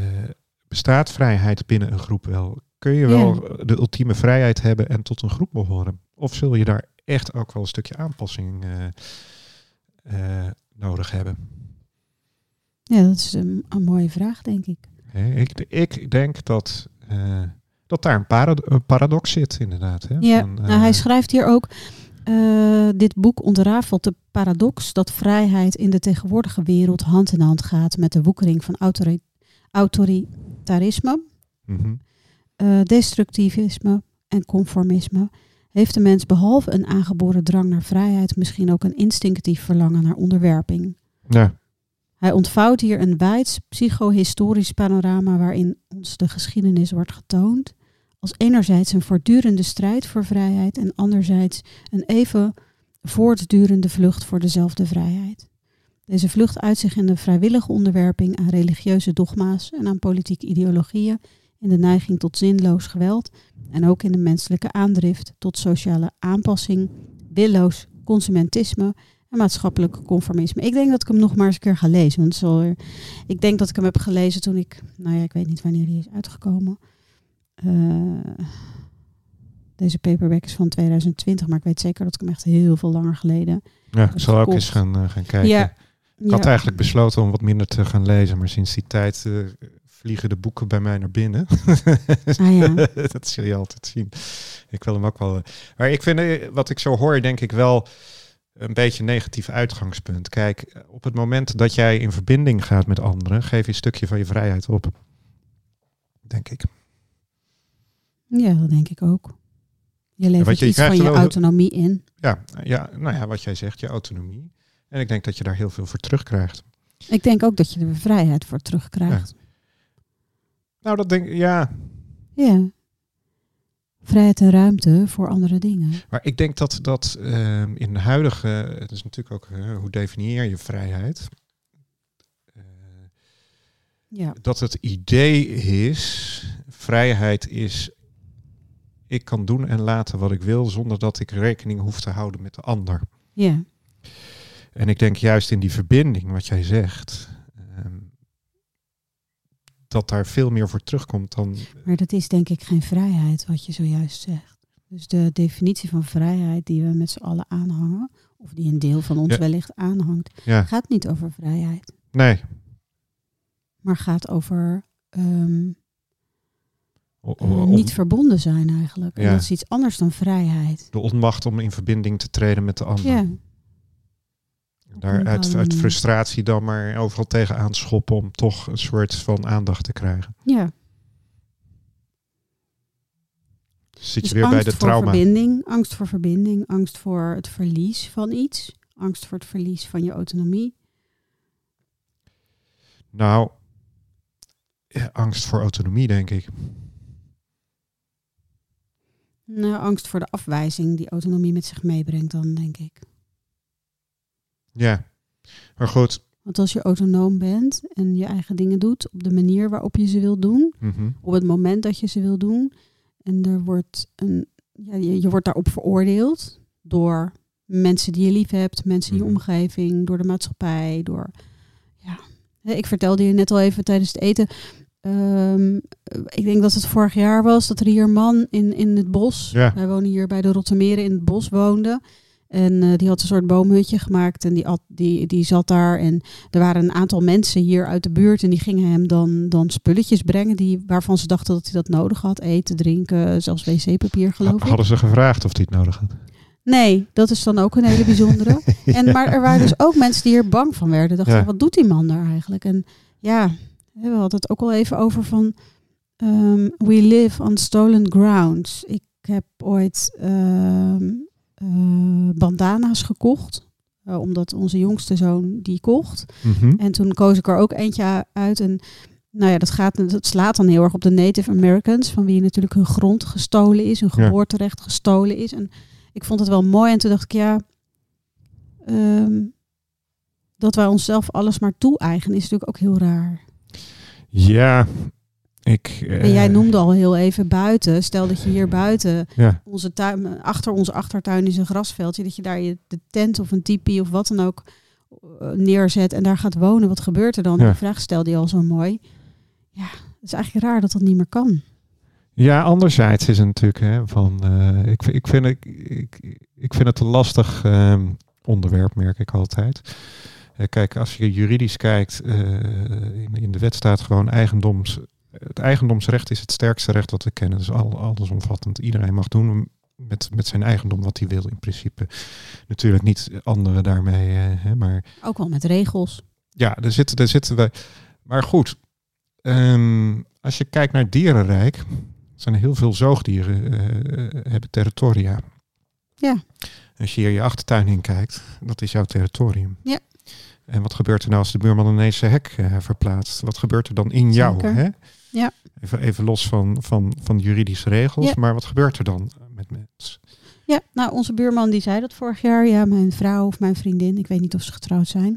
bestaat vrijheid binnen een groep wel? Kun je wel ja. de ultieme vrijheid hebben en tot een groep behoren? Of zul je daar echt ook wel een stukje aanpassing uh, nodig hebben? Ja, dat is een, een mooie vraag, denk ik. Ik, ik denk dat, dat daar een, parad een, paradox zit, inderdaad. Hè? Ja, Van, uh, nou, hij schrijft hier ook. Uh, dit boek ontrafelt de paradox dat vrijheid in de tegenwoordige wereld hand in hand gaat met de woekering van autori autoritarisme, mm -hmm. destructivisme en conformisme. Heeft de mens behalve een aangeboren drang naar vrijheid misschien ook een instinctief verlangen naar onderwerping? Ja. Hij ontvouwt hier een wijds psychohistorisch panorama waarin ons de geschiedenis wordt getoond als enerzijds een voortdurende strijd voor vrijheid en anderzijds een even voortdurende vlucht voor dezelfde vrijheid. Deze vlucht uit zich in de vrijwillige onderwerping aan religieuze dogma's en aan politieke ideologieën, in de neiging tot zinloos geweld en ook in de menselijke aandrift tot sociale aanpassing, willoos consumentisme en maatschappelijk conformisme. Ik denk dat ik hem nog maar eens een keer ga lezen. Want ik denk dat ik hem heb gelezen toen ik, nou ja, ik weet niet wanneer die is uitgekomen. Uh, deze paperback is van 2020, maar ik weet zeker dat ik hem echt heel veel langer geleden. Ja, ik zal ook eens gaan, uh, gaan kijken. Ja, ik had eigenlijk besloten om wat minder te gaan lezen, maar sinds die tijd uh, vliegen de boeken bij mij naar binnen. Ah, ja. dat zul je altijd zien. Ik wil hem ook wel. Maar ik vind, wat ik zo hoor, denk ik wel een beetje een negatief uitgangspunt. Kijk, op het moment dat jij in verbinding gaat met anderen, geef je een stukje van je vrijheid op. Denk ik. Ja, dat denk ik ook. Je levert je, iets je van je autonomie in. Ja, ja, nou ja, wat jij zegt, je autonomie. En ik denk dat je daar heel veel voor terugkrijgt. Ik denk ook dat je er vrijheid voor terugkrijgt. Ja. Nou, dat denk ik, ja. Ja. Vrijheid en ruimte voor andere dingen. Maar ik denk dat dat uh, in de huidige, het is natuurlijk ook uh, hoe definieer je vrijheid. Uh, ja. Dat het idee is, vrijheid is, ik kan doen en laten wat ik wil zonder dat ik rekening hoef te houden met de ander. Ja. En ik denk juist in die verbinding, wat jij zegt, um, dat daar veel meer voor terugkomt dan. Maar dat is denk ik geen vrijheid, wat je zojuist zegt. Dus de definitie van vrijheid die we met z'n allen aanhangen, of die een deel van ons Ja. wellicht aanhangt, Ja, gaat niet over vrijheid, nee. maar gaat over ehm, O- eh, o- niet verbonden zijn eigenlijk. En dat is iets anders dan vrijheid. de onmacht om in verbinding te treden met de ander. Ja, Daar uit, uit frustratie dan maar overal tegenaan schoppen om toch een soort van aandacht te krijgen. Ja. Zit Dus je weer bij angst de voor trauma. verbinding, angst voor verbinding, angst voor het verlies van iets, angst voor het verlies van je autonomie. Nou, ja, angst voor autonomie, denk ik. Nou, angst voor de afwijzing die autonomie met zich meebrengt dan, denk ik. Ja, maar goed. Want als je autonoom bent en je eigen dingen doet op de manier waarop je ze wil doen, Mhm. op het moment dat je ze wil doen, en er wordt een, ja, je, je wordt daarop veroordeeld door mensen die je lief hebt, mensen in je Mhm. omgeving, door de maatschappij, door ja. Ik vertelde je net al even tijdens het eten. Ehm, ik denk dat het vorig jaar was dat er hier een man in, in het bos. Ja. Wij wonen hier bij de Rottermeren in het bos woonde. En eh, die had een soort boomhutje gemaakt en die, at, die, die zat daar. En er waren een aantal mensen hier uit de buurt en die gingen hem dan, dan spulletjes brengen die, waarvan ze dachten dat hij dat nodig had. Eten, drinken, zelfs wc-papier geloof ik. Hadden ze gevraagd of hij het nodig had? Nee, dat is dan ook een hele bijzondere. En, maar er waren dus ook mensen die hier bang van werden. Dachten, Ja. wat doet die man daar eigenlijk? En ja, we hadden het ook al even over van... ehm, we live on stolen grounds. Ik heb ooit ehm, eh, bandana's gekocht. eh, omdat onze jongste zoon die kocht. Mhm. En toen koos ik er ook eentje uit. En nou ja, dat, gaat, dat slaat dan heel erg op de Native Americans. Van wie natuurlijk hun grond gestolen is. Hun Ja. geboorterecht gestolen is. En ik vond het wel mooi. En toen dacht ik, ja... ehm, dat wij onszelf alles maar toe-eigenen is natuurlijk ook heel raar. Ja, ik... En jij eh, noemde al heel even buiten. Stel dat je hier buiten, Ja, onze tuin, achter onze achtertuin is een grasveldje. Dat je daar je de tent of een tipi of wat dan ook eh, neerzet en daar gaat wonen. Wat gebeurt er dan? Ja. Die vraag stelde je al zo mooi. Ja, het is eigenlijk raar dat dat niet meer kan. Ja, anderzijds is het natuurlijk hè, van. eh, ik, ik, vind, ik, ik, ik vind het een lastig ehm, onderwerp, merk ik altijd. Eh, kijk, als je juridisch kijkt, eh, in, in de wet staat gewoon eigendoms. Het eigendomsrecht is het sterkste recht wat we kennen. Dus al, allesomvattend. Iedereen mag doen met, met zijn eigendom wat hij wil in principe. Natuurlijk niet anderen daarmee, eh, hè, maar Ook wel met regels. ja, daar zitten, daar zitten we. Maar goed, ehm, als je kijkt naar het dierenrijk, zijn er heel veel zoogdieren hebben territoria. Ja. Als je hier je achtertuin in kijkt, dat is jouw territorium. Ja. En wat gebeurt er nou als de buurman ineens zijn hek eh, verplaatst? Wat gebeurt er dan in jou? Zeker. Hè? Ja. Even, even los van, van, van juridische regels, Ja. maar wat gebeurt er dan met mensen? Ja, nou onze buurman die zei dat vorig jaar. Ja, mijn vrouw of mijn vriendin, ik weet niet of ze getrouwd zijn.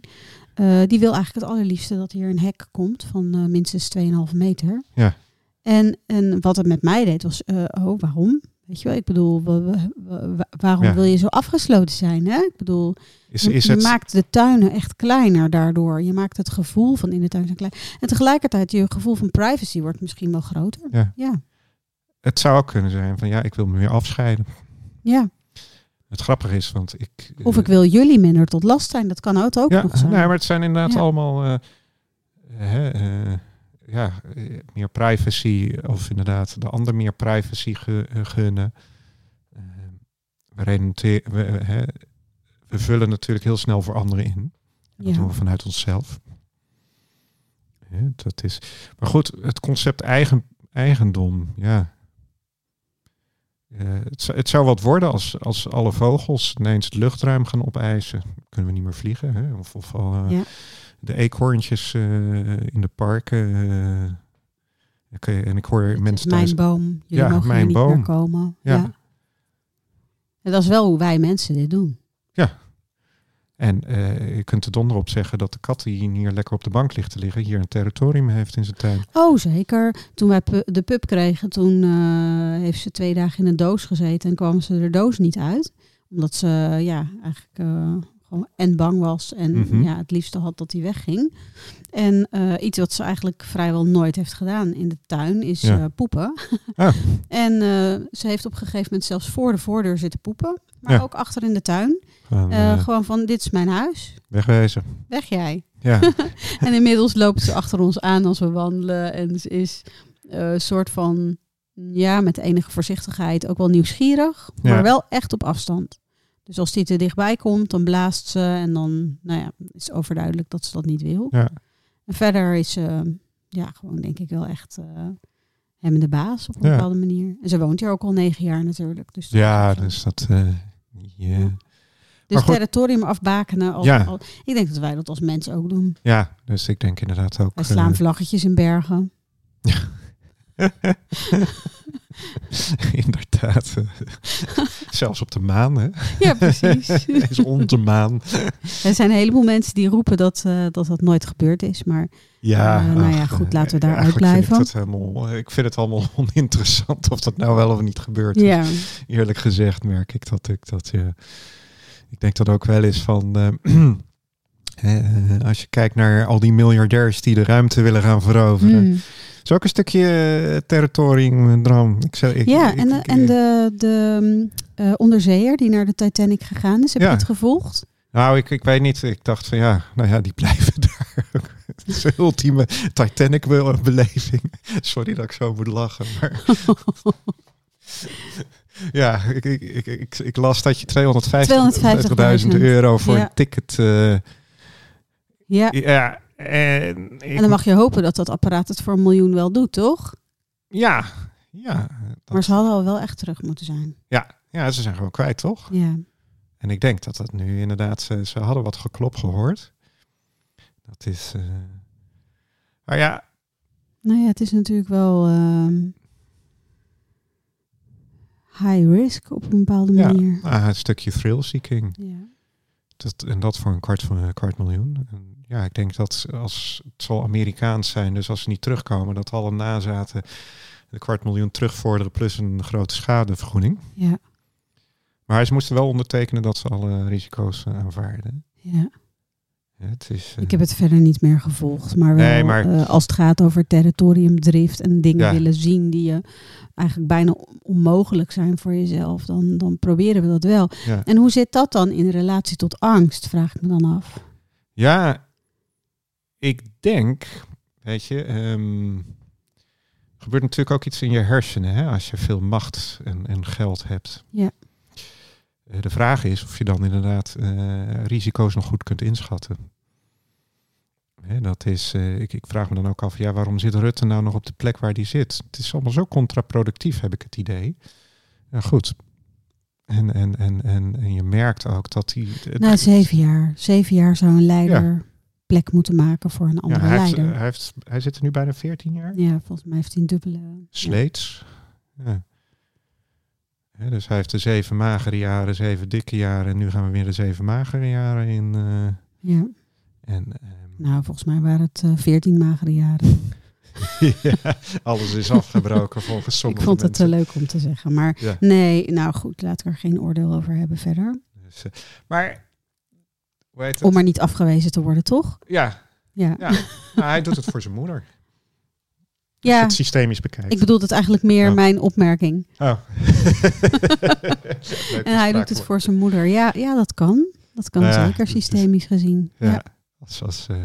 eh, die wil eigenlijk het allerliefste dat hier een hek komt van eh, minstens 2,5 meter. Ja. En, en wat het met mij deed was, oh waarom? Weet je wel, ik bedoel, wa- wa- wa- waarom Ja. wil je zo afgesloten zijn? Hè? Ik bedoel, Is, je, is je het, maakt de tuinen echt kleiner daardoor. Je maakt het gevoel van in de tuin zo klein. En tegelijkertijd, je gevoel van privacy wordt misschien wel groter. Ja. ja. het zou ook kunnen zijn van ja, ik wil me weer afscheiden. ja. Het grappige is, want ik... Of eh, ik wil jullie minder tot last zijn. Dat kan ook, ook ja, nog zijn. nee, maar het zijn inderdaad Ja. allemaal eh, hè, eh, ja, eh, meer privacy of inderdaad de ander meer privacy eh, gunnen. Eh, we, we, hè, we vullen natuurlijk heel snel voor anderen in. Dat Ja. doen we vanuit onszelf. Dat is, maar goed, het concept eigen, eigendom, ja. Eh, het, zou, het zou wat worden als, als alle vogels ineens het luchtruim gaan opeisen. Kunnen we niet meer vliegen. Hè? Of, of al, eh, Ja. de eekhoorntjes eh, in de parken. oké, en ik hoor Het mensen mijn thuis. boom. Jullie Ja, mogen mijn hier niet boom. meer komen. Ja. Ja. En dat is wel hoe wij mensen dit doen. En eh, je kunt er donder op zeggen dat de kat die hier lekker op de bank ligt te liggen, hier een territorium heeft in zijn tuin. Oh, zeker. Toen wij pu- de pup kregen, toen eh, heeft ze twee dagen in een doos gezeten en kwam ze de doos niet uit. Omdat ze ja, eigenlijk eh, gewoon en bang was en Mhm. ja, het liefste had dat hij wegging. En eh, iets wat ze eigenlijk vrijwel nooit heeft gedaan in de tuin is Ja. eh, poepen. Ah. en eh, ze heeft op een gegeven moment zelfs voor de voordeur zitten poepen. Maar Ja. ook achter in de tuin. Gewoon, gewoon van, dit is mijn huis. wegwezen. Weg jij. Ja, En inmiddels loopt ze achter ons aan als we wandelen. En ze is een soort van, ja, met enige voorzichtigheid ook wel nieuwsgierig. Ja. Maar wel echt op afstand. Dus als die te dichtbij komt, dan blaast ze en dan nou ja, is overduidelijk dat ze dat niet wil. Ja. En verder is ze ja, gewoon denk ik wel echt uh, hem de baas op een Ja. bepaalde manier. En ze woont hier ook al negen jaar natuurlijk. Dus Ja, dus dat... ja. dus goed. territorium afbakenen. Als, Ja. al- ik denk dat wij dat als mensen ook doen. ja, dus ik denk inderdaad ook... Wij slaan eh, vlaggetjes in bergen. inderdaad. eh, zelfs op de maan, hè? Ja, precies. is onze maan. er zijn een heleboel mensen die roepen dat, eh, dat dat nooit gebeurd is. Maar Ja, Eh, nou ja, goed, eh, laten we daar uitblijven. Vind ik, helemaal, ik vind het allemaal oninteressant of dat nou wel of niet gebeurt. ja, Eerlijk gezegd merk ik dat ik dat. Ik denk dat ook wel eens van. eh, eh, als je kijkt naar al die miljardairs die de ruimte willen gaan veroveren. Mm. Is ook een stukje eh, territorium droom. Ik zou, ik, ja ik- en, de, en de, de eh, onderzeeër die naar de Titanic gegaan is, heb Ja. je het gevolgd? Nou, ik, ik weet niet. Ik dacht van ja, nou ja, die blijven daar. Het is een ultieme Titanic-beleving. Sorry dat ik zo moet lachen. Maar ja, ik, ik, ik, ik, las dat je 250.000 250.000 euro voor Ja. een ticket. eh, Ja, ja, en, ik, en dan mag je hopen dat dat apparaat het voor een miljoen wel doet, toch? Ja, ja, dat- Maar ze hadden al wel echt terug moeten zijn. ja, ja, ze zijn gewoon kwijt, toch? Ja, En ik denk dat dat nu inderdaad, ze, ze hadden wat geklop gehoord. Dat is. eh, maar ja, nou ja, het is natuurlijk wel ehm, high risk op een bepaalde Ja. manier. ah, een stukje thrill-seeking. Ja. Dat, en dat voor een kwart, van een kwart miljoen. En ja, ik denk dat als het zal Amerikaans zijn, dus als ze niet terugkomen, dat alle nazaten een kwart miljoen terugvorderen plus een grote schadevergoeding. Ja, Maar ze moesten wel ondertekenen dat ze alle risico's eh, aanvaarden. ja. Ja, Het is, eh, Ik heb het verder niet meer gevolgd. Maar wel Nee, maar- eh, als het gaat over territoriumdrift en dingen Ja. willen zien die je eigenlijk bijna onmogelijk zijn voor jezelf, dan, dan proberen we dat wel. ja. En hoe zit dat dan in relatie tot angst, vraag ik me dan af. Ja, ik denk, weet je, er gebeurt natuurlijk ook iets in je hersenen hè, als je veel macht en, en geld hebt. Ja. Eh, De vraag is of je dan inderdaad eh, risico's nog goed kunt inschatten. Hè, dat is, eh, ik, ik vraag me dan ook af, ja, waarom zit Rutte nou nog op de plek waar die zit? Het is allemaal zo contraproductief, heb ik het idee. Ja, goed. En, en, en, en, en je merkt ook dat hij... Na zeven jaar. Zeven jaar zou een leider plek moeten maken voor een ja, andere heeft, leider. hij, heeft, hij zit er nu bijna 14 jaar. ja, volgens mij heeft hij een dubbele... Sleets. Ja. Dus hij heeft de zeven magere jaren, zeven dikke jaren. En nu gaan we weer de zeven magere jaren in. eh, Ja. en, ehm, Nou, volgens mij waren het eh, veertien magere jaren. ja, alles is afgebroken volgens ik sommige vond het te mensen. leuk om te zeggen. Maar Ja. nee, nou goed, laat ik er geen oordeel over hebben verder. Dus, eh, maar, hoe heet het? Om maar niet afgewezen te worden, toch? Ja, Ja. ja. nou, hij doet het voor zijn moeder. Ja, het systemisch bekijkt. ik bedoel het eigenlijk meer Oh. mijn opmerking. Oh. En hij doet het voor zijn moeder. Ja, ja dat kan. Dat kan Ja, zeker, is- systemisch gezien. Ja. Ja. Als, als, eh,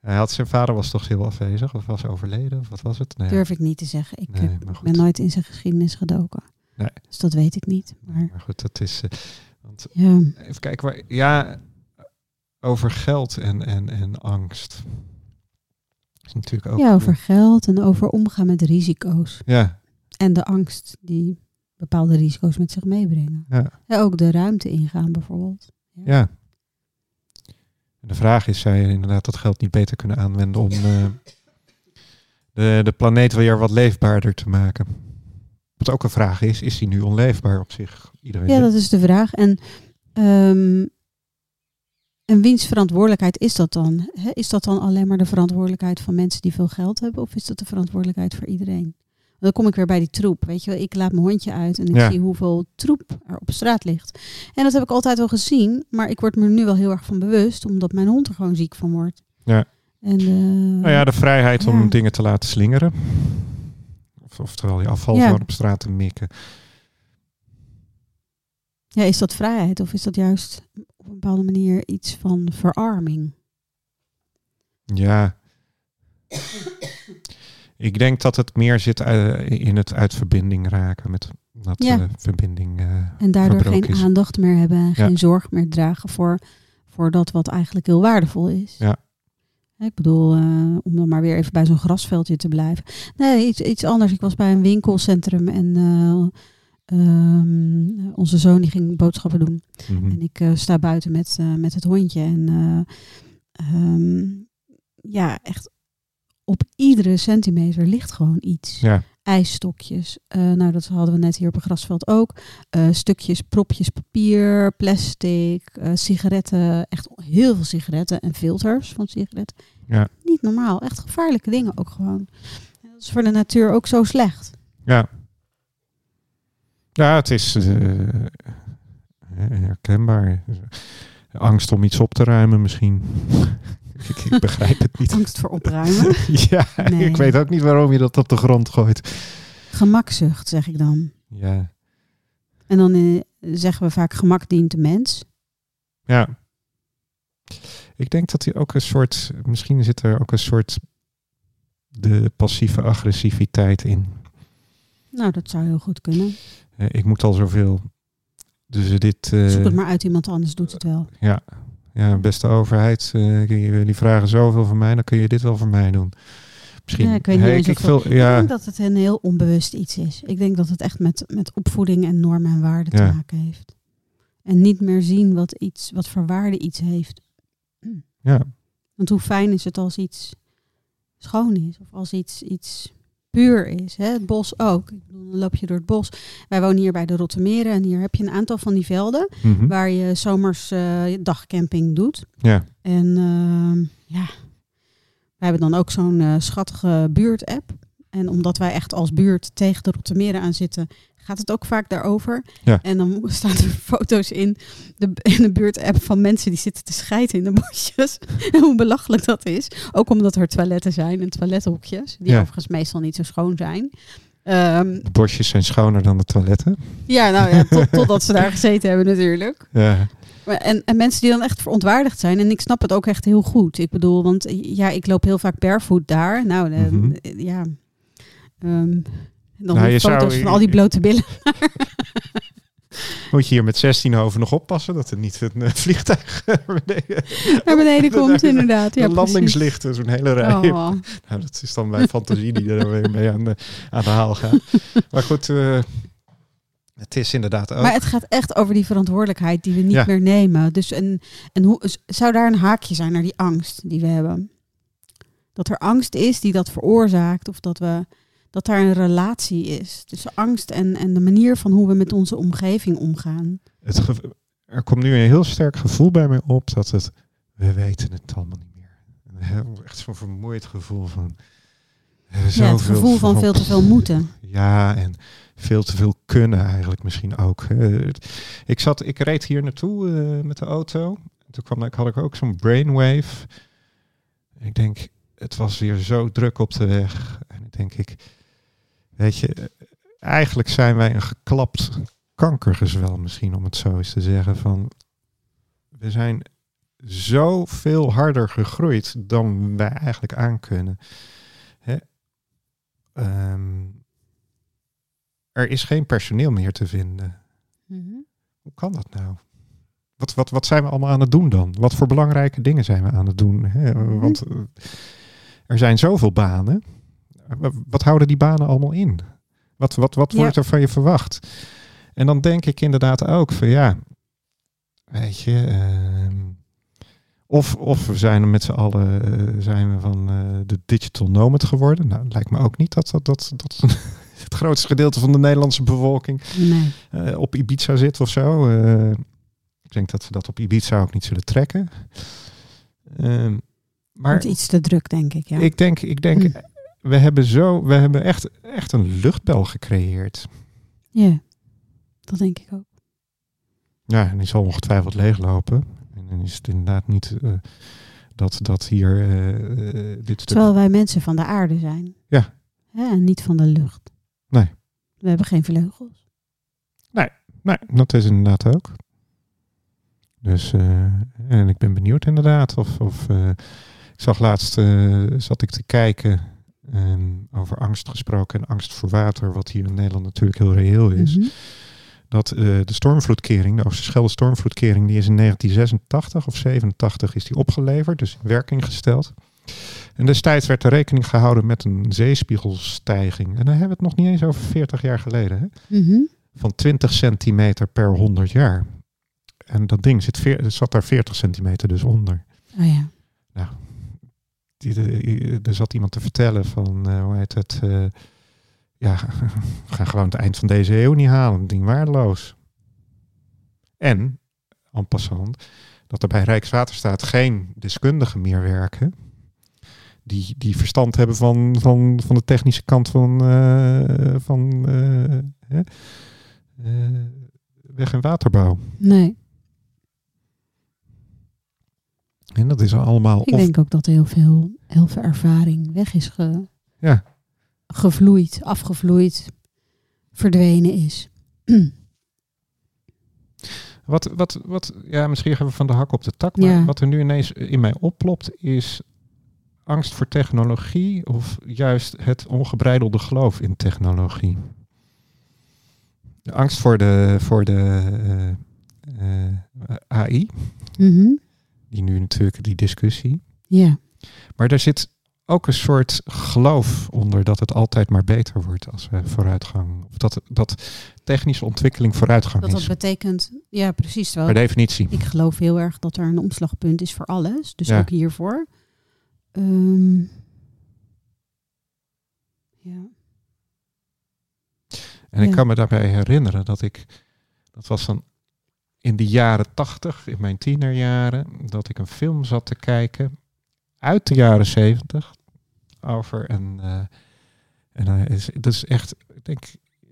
hij had, zijn vader was toch heel afwezig? Of was overleden? Of wat was het? Nee. Durf ik niet te zeggen. Ik Nee, ben nooit in zijn geschiedenis gedoken. Nee. Dus dat weet ik niet. Maar Maar goed, dat is... eh, want ja, Even kijken waar. Ja, over geld en, en, en angst. Natuurlijk ook. ja, over geld en over omgaan met risico's. Ja, En de angst die bepaalde risico's met zich meebrengen. ja, Ja, ook de ruimte ingaan bijvoorbeeld. ja. En de vraag is: zou je inderdaad dat geld niet beter kunnen aanwenden om eh, de, de planeet weer wat leefbaarder te maken? Wat ook een vraag is: is die nu onleefbaar op zich? Iedereen Ja, dat is de vraag. En, ehm, en wiens verantwoordelijkheid is dat dan? Is dat dan alleen maar de verantwoordelijkheid van mensen die veel geld hebben? Of is dat de verantwoordelijkheid voor iedereen? Dan kom ik weer bij die troep. Weet je wel, ik laat mijn hondje uit en ik Ja. zie hoeveel troep er op straat ligt. En dat heb ik altijd wel gezien, maar ik word me er nu wel heel erg van bewust, omdat mijn hond er gewoon ziek van wordt. Ja. En, eh, Nou ja, de vrijheid om dingen te laten slingeren. Of, oftewel je afval Ja. gewoon op straat te mikken. ja, is dat vrijheid of is dat juist op een bepaalde manier iets van verarming? Ja. Ik denk dat het meer zit eh, in het uit verbinding raken met Dat ja. verbinding. en daardoor geen aandacht meer hebben en geen zorg meer dragen voor, voor dat wat eigenlijk heel waardevol is. Ja. Ik bedoel, om dan maar weer even bij zo'n grasveldje te blijven. Nee, iets, iets anders. Ik was bij een winkelcentrum en Ehm, onze zoon die ging boodschappen doen. Mhm. En ik uh, sta buiten met, uh, met het hondje. En uh, um, ja, echt op iedere centimeter ligt gewoon iets. Ja. IJsstokjes. nou, dat hadden we net hier op een grasveld ook. stukjes, propjes papier, plastic, sigaretten. Echt heel veel sigaretten en filters van sigaretten. Ja. Niet normaal. Echt gevaarlijke dingen ook gewoon. Dat is voor de natuur ook zo slecht. Ja, ja, het is uh, herkenbaar. Angst om iets op te ruimen misschien. ik, ik, begrijp het niet. Angst voor opruimen? ja, ik weet ook niet waarom je dat op de grond gooit. Gemakzucht, zeg ik dan. Ja. En dan uh, zeggen we vaak gemak dient de mens. Ja. Ik denk dat hij ook een soort, misschien zit er ook een soort de passieve agressiviteit in. Nou, dat zou heel goed kunnen. Eh, ik moet al zoveel. Dus dit. Uh, Zoek het maar uit, iemand anders doet het wel. Ja, ja beste overheid, uh, die vragen zoveel van mij, dan kun je dit wel voor mij doen. Misschien. Ja, ik weet niet ik, veel, ja. ik denk dat het een heel onbewust iets is. Ik denk dat het echt met, met opvoeding en normen en waarden te maken heeft. En niet meer zien wat, iets, wat voor waarde iets heeft. Ja. Want hoe fijn is het als iets schoon is of als iets, iets puur is. Hè? Het bos ook. Ik bedoel, dan loop je door het bos. Wij wonen hier bij de Rottermeren en hier heb je een aantal van die velden mhm. waar je zomers uh, dagcamping doet. Ja. En uh, ja, wij hebben dan ook zo'n uh, schattige buurt-app. En omdat wij echt als buurt tegen de Rottermeren aan zitten, gaat het ook vaak daarover. Ja. En dan staan er foto's in de, in de buurt-app van mensen die zitten te scheiden in de bosjes. en hoe belachelijk dat is. Ook omdat er toiletten zijn en toilethokjes, die overigens meestal niet zo schoon zijn. Um, de bosjes zijn schoner dan de toiletten. Ja, nou ja, tot, totdat ze daar gezeten hebben natuurlijk. Ja. En, en mensen die dan echt verontwaardigd zijn. En ik snap het ook echt heel goed. Ik bedoel, want ja, ik loop heel vaak barefoot daar. Nou, de, mhm. ja... Um, en dan nou, foto's zou, van al die blote billen. Moet je hier met 16 over nog oppassen dat er niet een vliegtuig naar beneden, naar beneden komt, inderdaad. Ja, landingslichten, zo'n hele rij. Oh. Nou, dat is dan mijn fantasie die er weer mee aan de, aan de haal gaat. Maar goed, uh, het is inderdaad ook. Maar het gaat echt over die verantwoordelijkheid die we niet meer nemen. Dus en, en hoe, zou daar een haakje zijn naar die angst die we hebben? Dat er angst is die dat veroorzaakt of dat we dat daar een relatie is tussen angst en, en de manier van hoe we met onze omgeving omgaan. Het er komt nu een heel sterk gevoel bij mij op dat het, we weten het allemaal niet meer. Een echt zo'n vermoeid gevoel van. Ja, het gevoel van, veel te veel moeten. Ja, en veel te veel kunnen eigenlijk misschien ook. Ik, zat, ik reed hier naartoe uh, met de auto. Toen kwam, ik, had ik ook zo'n brainwave. Ik denk, het was weer zo druk op de weg. En ik denk ik, Weet je, eigenlijk zijn wij een geklapt kankergezwel misschien, om het zo eens te zeggen. Van, we zijn zo veel harder gegroeid dan wij eigenlijk aankunnen. Hè? Ehm, er is geen personeel meer te vinden. Mhm. Hoe kan dat nou? Wat, wat, wat zijn we allemaal aan het doen dan? Wat voor belangrijke dingen zijn we aan het doen? Hè? Mhm. Want eh, er zijn zoveel banen wat houden die banen allemaal in? Wat, wat, wat wordt er van je verwacht? En dan denk ik inderdaad ook van ja, weet je, uh, of, of we zijn met z'n allen uh, zijn we van uh, de digital nomad geworden. Nou, lijkt me ook niet dat dat, dat, dat het grootste gedeelte van de Nederlandse bevolking nee. uh, op Ibiza zit of zo. ik denk dat we dat op Ibiza ook niet zullen trekken. Ehm, maar iets te druk, denk ik. Ja. Ik denk, ik denk hm we hebben zo, we hebben echt, echt een luchtbel gecreëerd. Ja, dat denk ik ook. Ja, en die zal ongetwijfeld leeglopen. En dan is het inderdaad niet uh, dat, dat hier uh, dit Terwijl wij mensen van de aarde zijn. Ja. en niet van de lucht. Nee. We hebben geen vleugels. Nee, nee dat is inderdaad ook. Dus, uh, en ik ben benieuwd inderdaad of, of ik zag laatst, zat ik te kijken En over angst gesproken en angst voor water, wat hier in Nederland natuurlijk heel reëel is. Mhm. Dat eh, de stormvloedkering, de Oosterschelde stormvloedkering, die is in 1986 of 87 is die opgeleverd, dus in werking gesteld. En destijds werd er rekening gehouden met een zeespiegelstijging. En dan hebben we het nog niet eens over 40 jaar geleden. Hè? Mhm. Van 20 centimeter per 100 jaar. En dat ding zit veer- zat daar 40 centimeter dus onder. Oh ja. Die- de- Er zat iemand te vertellen van, eh, hoe heet het, eh, ja, gaan gewoon het eind van deze eeuw niet halen. Ding waardeloos. En, en passant, dat er bij Rijkswaterstaat geen deskundigen meer werken. Die, die verstand hebben van, van, van de technische kant van, eh, van eh, eh, weg- en waterbouw. Nee. En dat is allemaal Ik of denk ook dat heel veel, heel veel ervaring weg is ge, Ja. gevloeid, afgevloeid, verdwenen is. Wat, wat, wat, ja, misschien gaan we van de hak op de tak. Maar Ja. wat er nu ineens in mij oplopt is angst voor technologie of juist het ongebreidelde geloof in technologie. De angst voor de, voor de eh, eh, AI, Mhm. Die nu natuurlijk die discussie. Ja. Maar er zit ook een soort geloof onder dat het altijd maar beter wordt als we vooruitgang. Of dat, dat technische ontwikkeling vooruitgang Dat dat is. betekent, ja precies wel. Per definitie. Ik geloof heel erg dat er een omslagpunt is voor alles. Dus Ja. ook hiervoor. Ehm, ja. En ik kan me daarbij herinneren dat ik, dat was dan in de jaren tachtig, in mijn tienerjaren, dat ik een film zat te kijken uit de jaren zeventig over een, eh, en hij is, dat is echt, ik denk,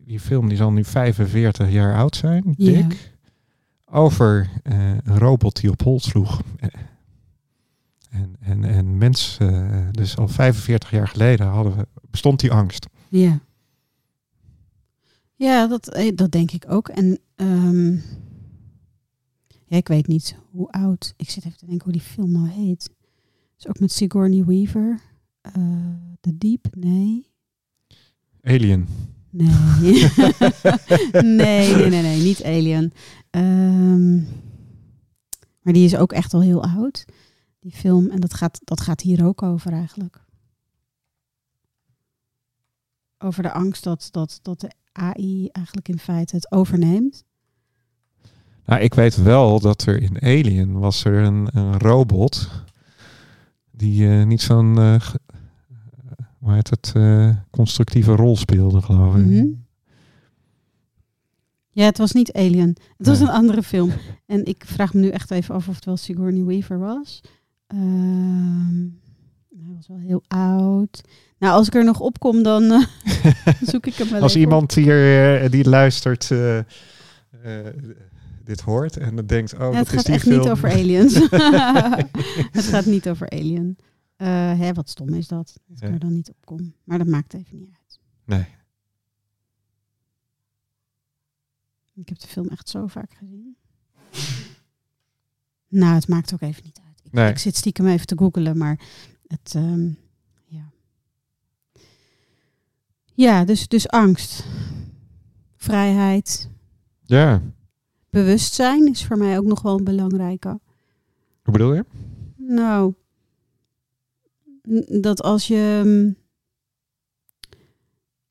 die film die zal nu 45 jaar oud zijn, dik, over eh, een robot die op hol sloeg. Eh, En, en, en mensen, eh, dus al 45 jaar geleden hadden we, bestond die angst. Ja. Ja, dat, eh, dat denk ik ook. En ehm, ja, ik weet niet hoe oud. Ik zit even te denken hoe die film nou heet. Is ook met Sigourney Weaver. Eh The Deep? Nee. Alien. Nee. nee, nee, nee, nee, niet Alien. Ehm, maar die is ook echt al heel oud, die film. En dat gaat, dat gaat hier ook over eigenlijk. Over de angst dat, dat, dat de AI eigenlijk in feite het overneemt. Nou, ik weet wel dat er in Alien was er een, een robot die eh, niet zo'n eh, hoe heet het, eh, constructieve rol speelde, geloof ik. Mhm. Ja, het was niet Alien. Het was een andere film. En ik vraag me nu echt even af of het wel Sigourney Weaver was. Ehm, hij was wel heel oud. Nou, als ik er nog op kom, dan zoek ik hem wel Als op. iemand hier die luistert dit hoort en dan denkt, oh, Ja, dat het is gaat die echt film. niet over aliens. het gaat niet over Alien. Eh, hè, wat stom is dat. Dat ik Ja. er dan niet op kom. Maar dat maakt even niet uit. Nee. Ik heb de film echt zo vaak gezien. Nou, het maakt ook even niet uit. Ik, Nee. ik zit stiekem even te googelen, maar het, ehm, ja. Ja, dus, dus angst. Vrijheid. Ja, Bewustzijn is voor mij ook nog wel een belangrijke. hoe bedoel je? Nou, dat als je mm,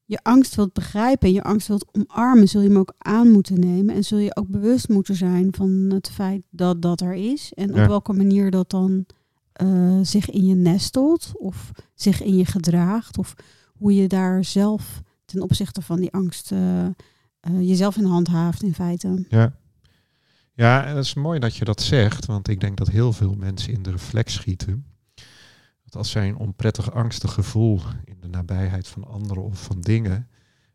je angst wilt begrijpen en je angst wilt omarmen, zul je hem ook aan moeten nemen en zul je ook bewust moeten zijn van het feit dat dat er is en Ja. op welke manier dat dan eh, zich in je nestelt of zich in je gedraagt of hoe je daar zelf ten opzichte van die angst eh, eh, jezelf in handhaaft in feite. Ja. Ja, en dat is mooi dat je dat zegt, want ik denk dat heel veel mensen in de reflex schieten. Dat als zij een onprettig, angstig gevoel in de nabijheid van anderen of van dingen,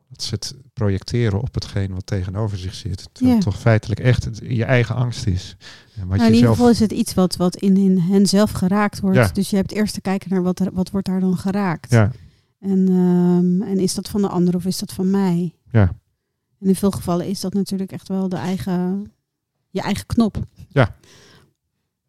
dat ze het projecteren op hetgeen wat tegenover zich zit. Terwijl Ja. het toch feitelijk echt het- je eigen angst is. En wat Nou, in je ieder zelf. geval is het iets wat, wat in, in hen zelf geraakt wordt. Ja. Dus je hebt eerst te kijken naar wat, er, wat wordt daar dan geraakt. Ja, En, ehm, en is dat van de ander of is dat van mij? ja, En in veel gevallen is dat natuurlijk echt wel de eigen, je eigen knop.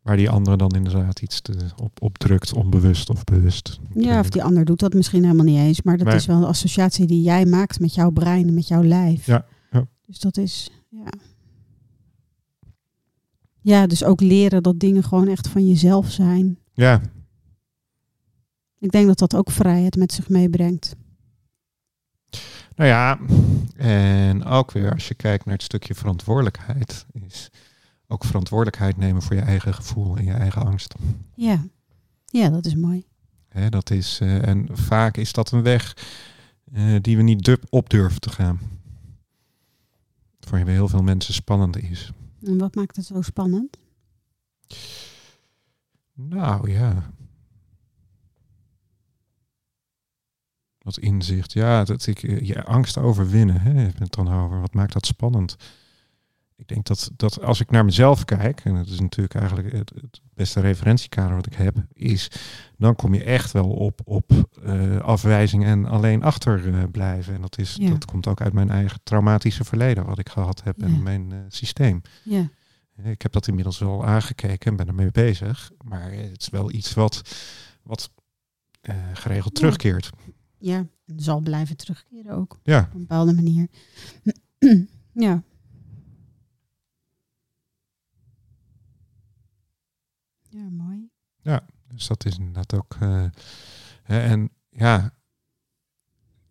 Waar die andere dan inderdaad iets te, op, op drukt, onbewust of bewust. Ja, of die ander doet dat misschien helemaal niet eens. Maar dat Nee. is wel een associatie die jij maakt met jouw brein met jouw lijf. Ja, ja. Dus dat is, ja. Ja, dus ook leren dat dingen gewoon echt van jezelf zijn. Ja, Ik denk dat dat ook vrijheid met zich meebrengt. Nou ja. En ook weer als je kijkt naar het stukje verantwoordelijkheid. Is ook verantwoordelijkheid nemen voor je eigen gevoel en je eigen angst. Ja, ja dat is mooi. Hè, dat is, eh, en vaak is dat een weg eh, die we niet op durven te gaan. Voor heel veel mensen spannend is. En wat maakt het zo spannend? Nou ja. Inzicht. Ja, dat ik eh, je angst overwinnen. Hè, het dan over. Wat maakt dat spannend? Ik denk dat, dat als ik naar mezelf kijk, en dat is natuurlijk eigenlijk het, het beste referentiekader wat ik heb, is dan kom je echt wel op, op eh, afwijzing en alleen achter eh. En dat, is, Ja. dat komt ook uit mijn eigen traumatische verleden, wat ik gehad heb Ja. en mijn systeem. Ja, Ik heb dat inmiddels wel aangekeken en ben ermee bezig. Maar het is wel iets wat, wat geregeld terugkeert. Ja. En zal blijven terugkeren ook Ja, op een bepaalde manier. ja. Ja, mooi. dus dat is inderdaad ook. eh, en ja,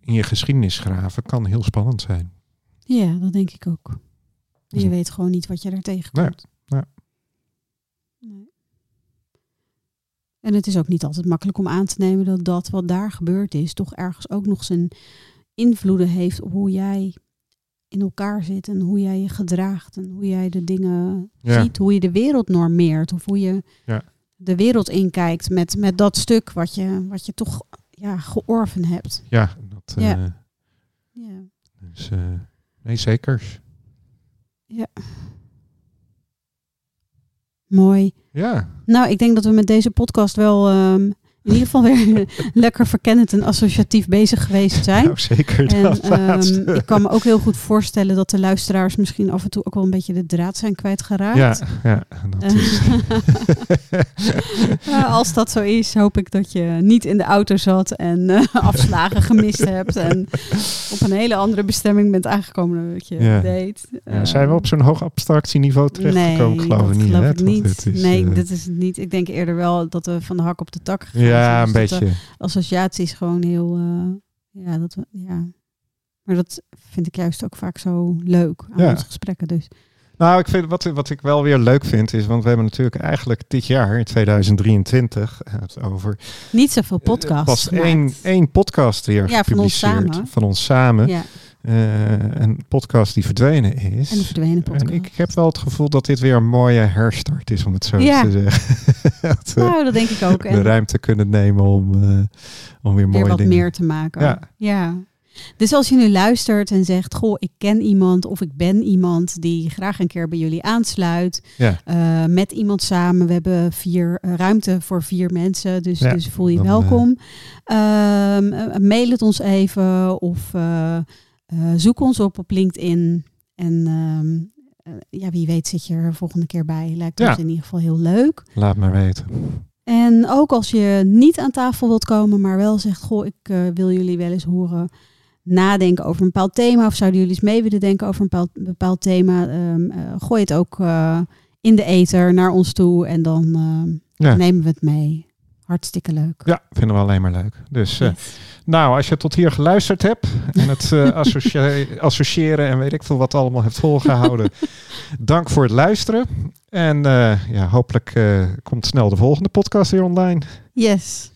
in je geschiedenis graven kan heel spannend zijn. Ja, dat denk ik ook. Je weet gewoon niet wat je daar tegenkomt. nee. Nee. En het is ook niet altijd makkelijk om aan te nemen dat dat wat daar gebeurd is, toch ergens ook nog zijn invloeden heeft op hoe jij in elkaar zit en hoe jij je gedraagt en hoe jij de dingen Ja. ziet, hoe je de wereld normeert of hoe je Ja. de wereld inkijkt met, met dat stuk wat je, wat je toch ja, georven hebt. Ja, dat, eh, Ja. Ja. dus, eh, nee, zeker. Mooi. Ja, Nou, ik denk dat we met deze podcast wel ehm, in ieder geval weer lekker verkennend en associatief bezig geweest zijn. nou, zeker. En dat ehm, ik kan me ook heel goed voorstellen dat de luisteraars misschien af en toe ook wel een beetje de draad zijn kwijtgeraakt. ja, ja, dat is, Ja, als dat zo is, hoop ik dat je niet in de auto zat en eh, afslagen gemist hebt. En op een hele andere bestemming bent aangekomen dan wat je Ja. deed. ja, zijn we op zo'n hoog abstractieniveau terechtgekomen? nee, geloof dat ik niet. geloof ik Dat niet. is, nee, eh, dat is het niet. Ik denk eerder wel dat we van de hak op de tak gegaan ja, een. Dus dat de beetje. associaties gewoon heel... eh, ja, dat ja. Maar dat vind ik juist ook vaak zo leuk aan Ja. onze gesprekken. Dus Nou, ik vind, wat, wat ik wel weer leuk vind is, want we hebben natuurlijk eigenlijk dit jaar, in 2023, eh, het over niet zoveel eh, podcasts pas één, één podcast weer Ja, van ons gepubliceerd. samen. Van ons samen. Ja, Eh, een podcast die verdwenen is. en verdwenen podcast. En ik heb wel het gevoel dat dit weer een mooie herstart is, om het zo Ja. te zeggen. dat we nou, dat denk ik ook. de En ruimte kunnen nemen om, eh, om weer weer mooie wat dingen... meer te maken. Ja. ja. Dus als je nu luistert en zegt, goh, ik ken iemand of ik ben iemand die graag een keer bij jullie aansluit, Ja. eh, met iemand samen. We hebben vier eh, ruimte voor vier mensen, dus, Ja, dus voel je dan, welkom. Ehm, eh, mail het ons even of eh, zoek ons op op LinkedIn. En ehm, eh, ja, wie weet zit je er volgende keer bij. Lijkt Ja. ons in ieder geval heel leuk. Laat maar weten. En ook als je niet aan tafel wilt komen, maar wel zegt: Goh, ik eh, wil jullie wel eens horen nadenken over een bepaald thema. Of zouden jullie eens mee willen denken over een bepaald, bepaald thema? ehm, eh, gooi het ook in de ether naar ons toe en dan ehm, Ja. nemen we het mee. Hartstikke leuk. Ja, vinden we alleen maar leuk. Dus eh, nou, als je tot hier geluisterd hebt en het eh, associëren en weet ik veel wat allemaal hebt volgehouden, dank voor het luisteren. En eh, ja, hopelijk komt snel de volgende podcast weer online. yes.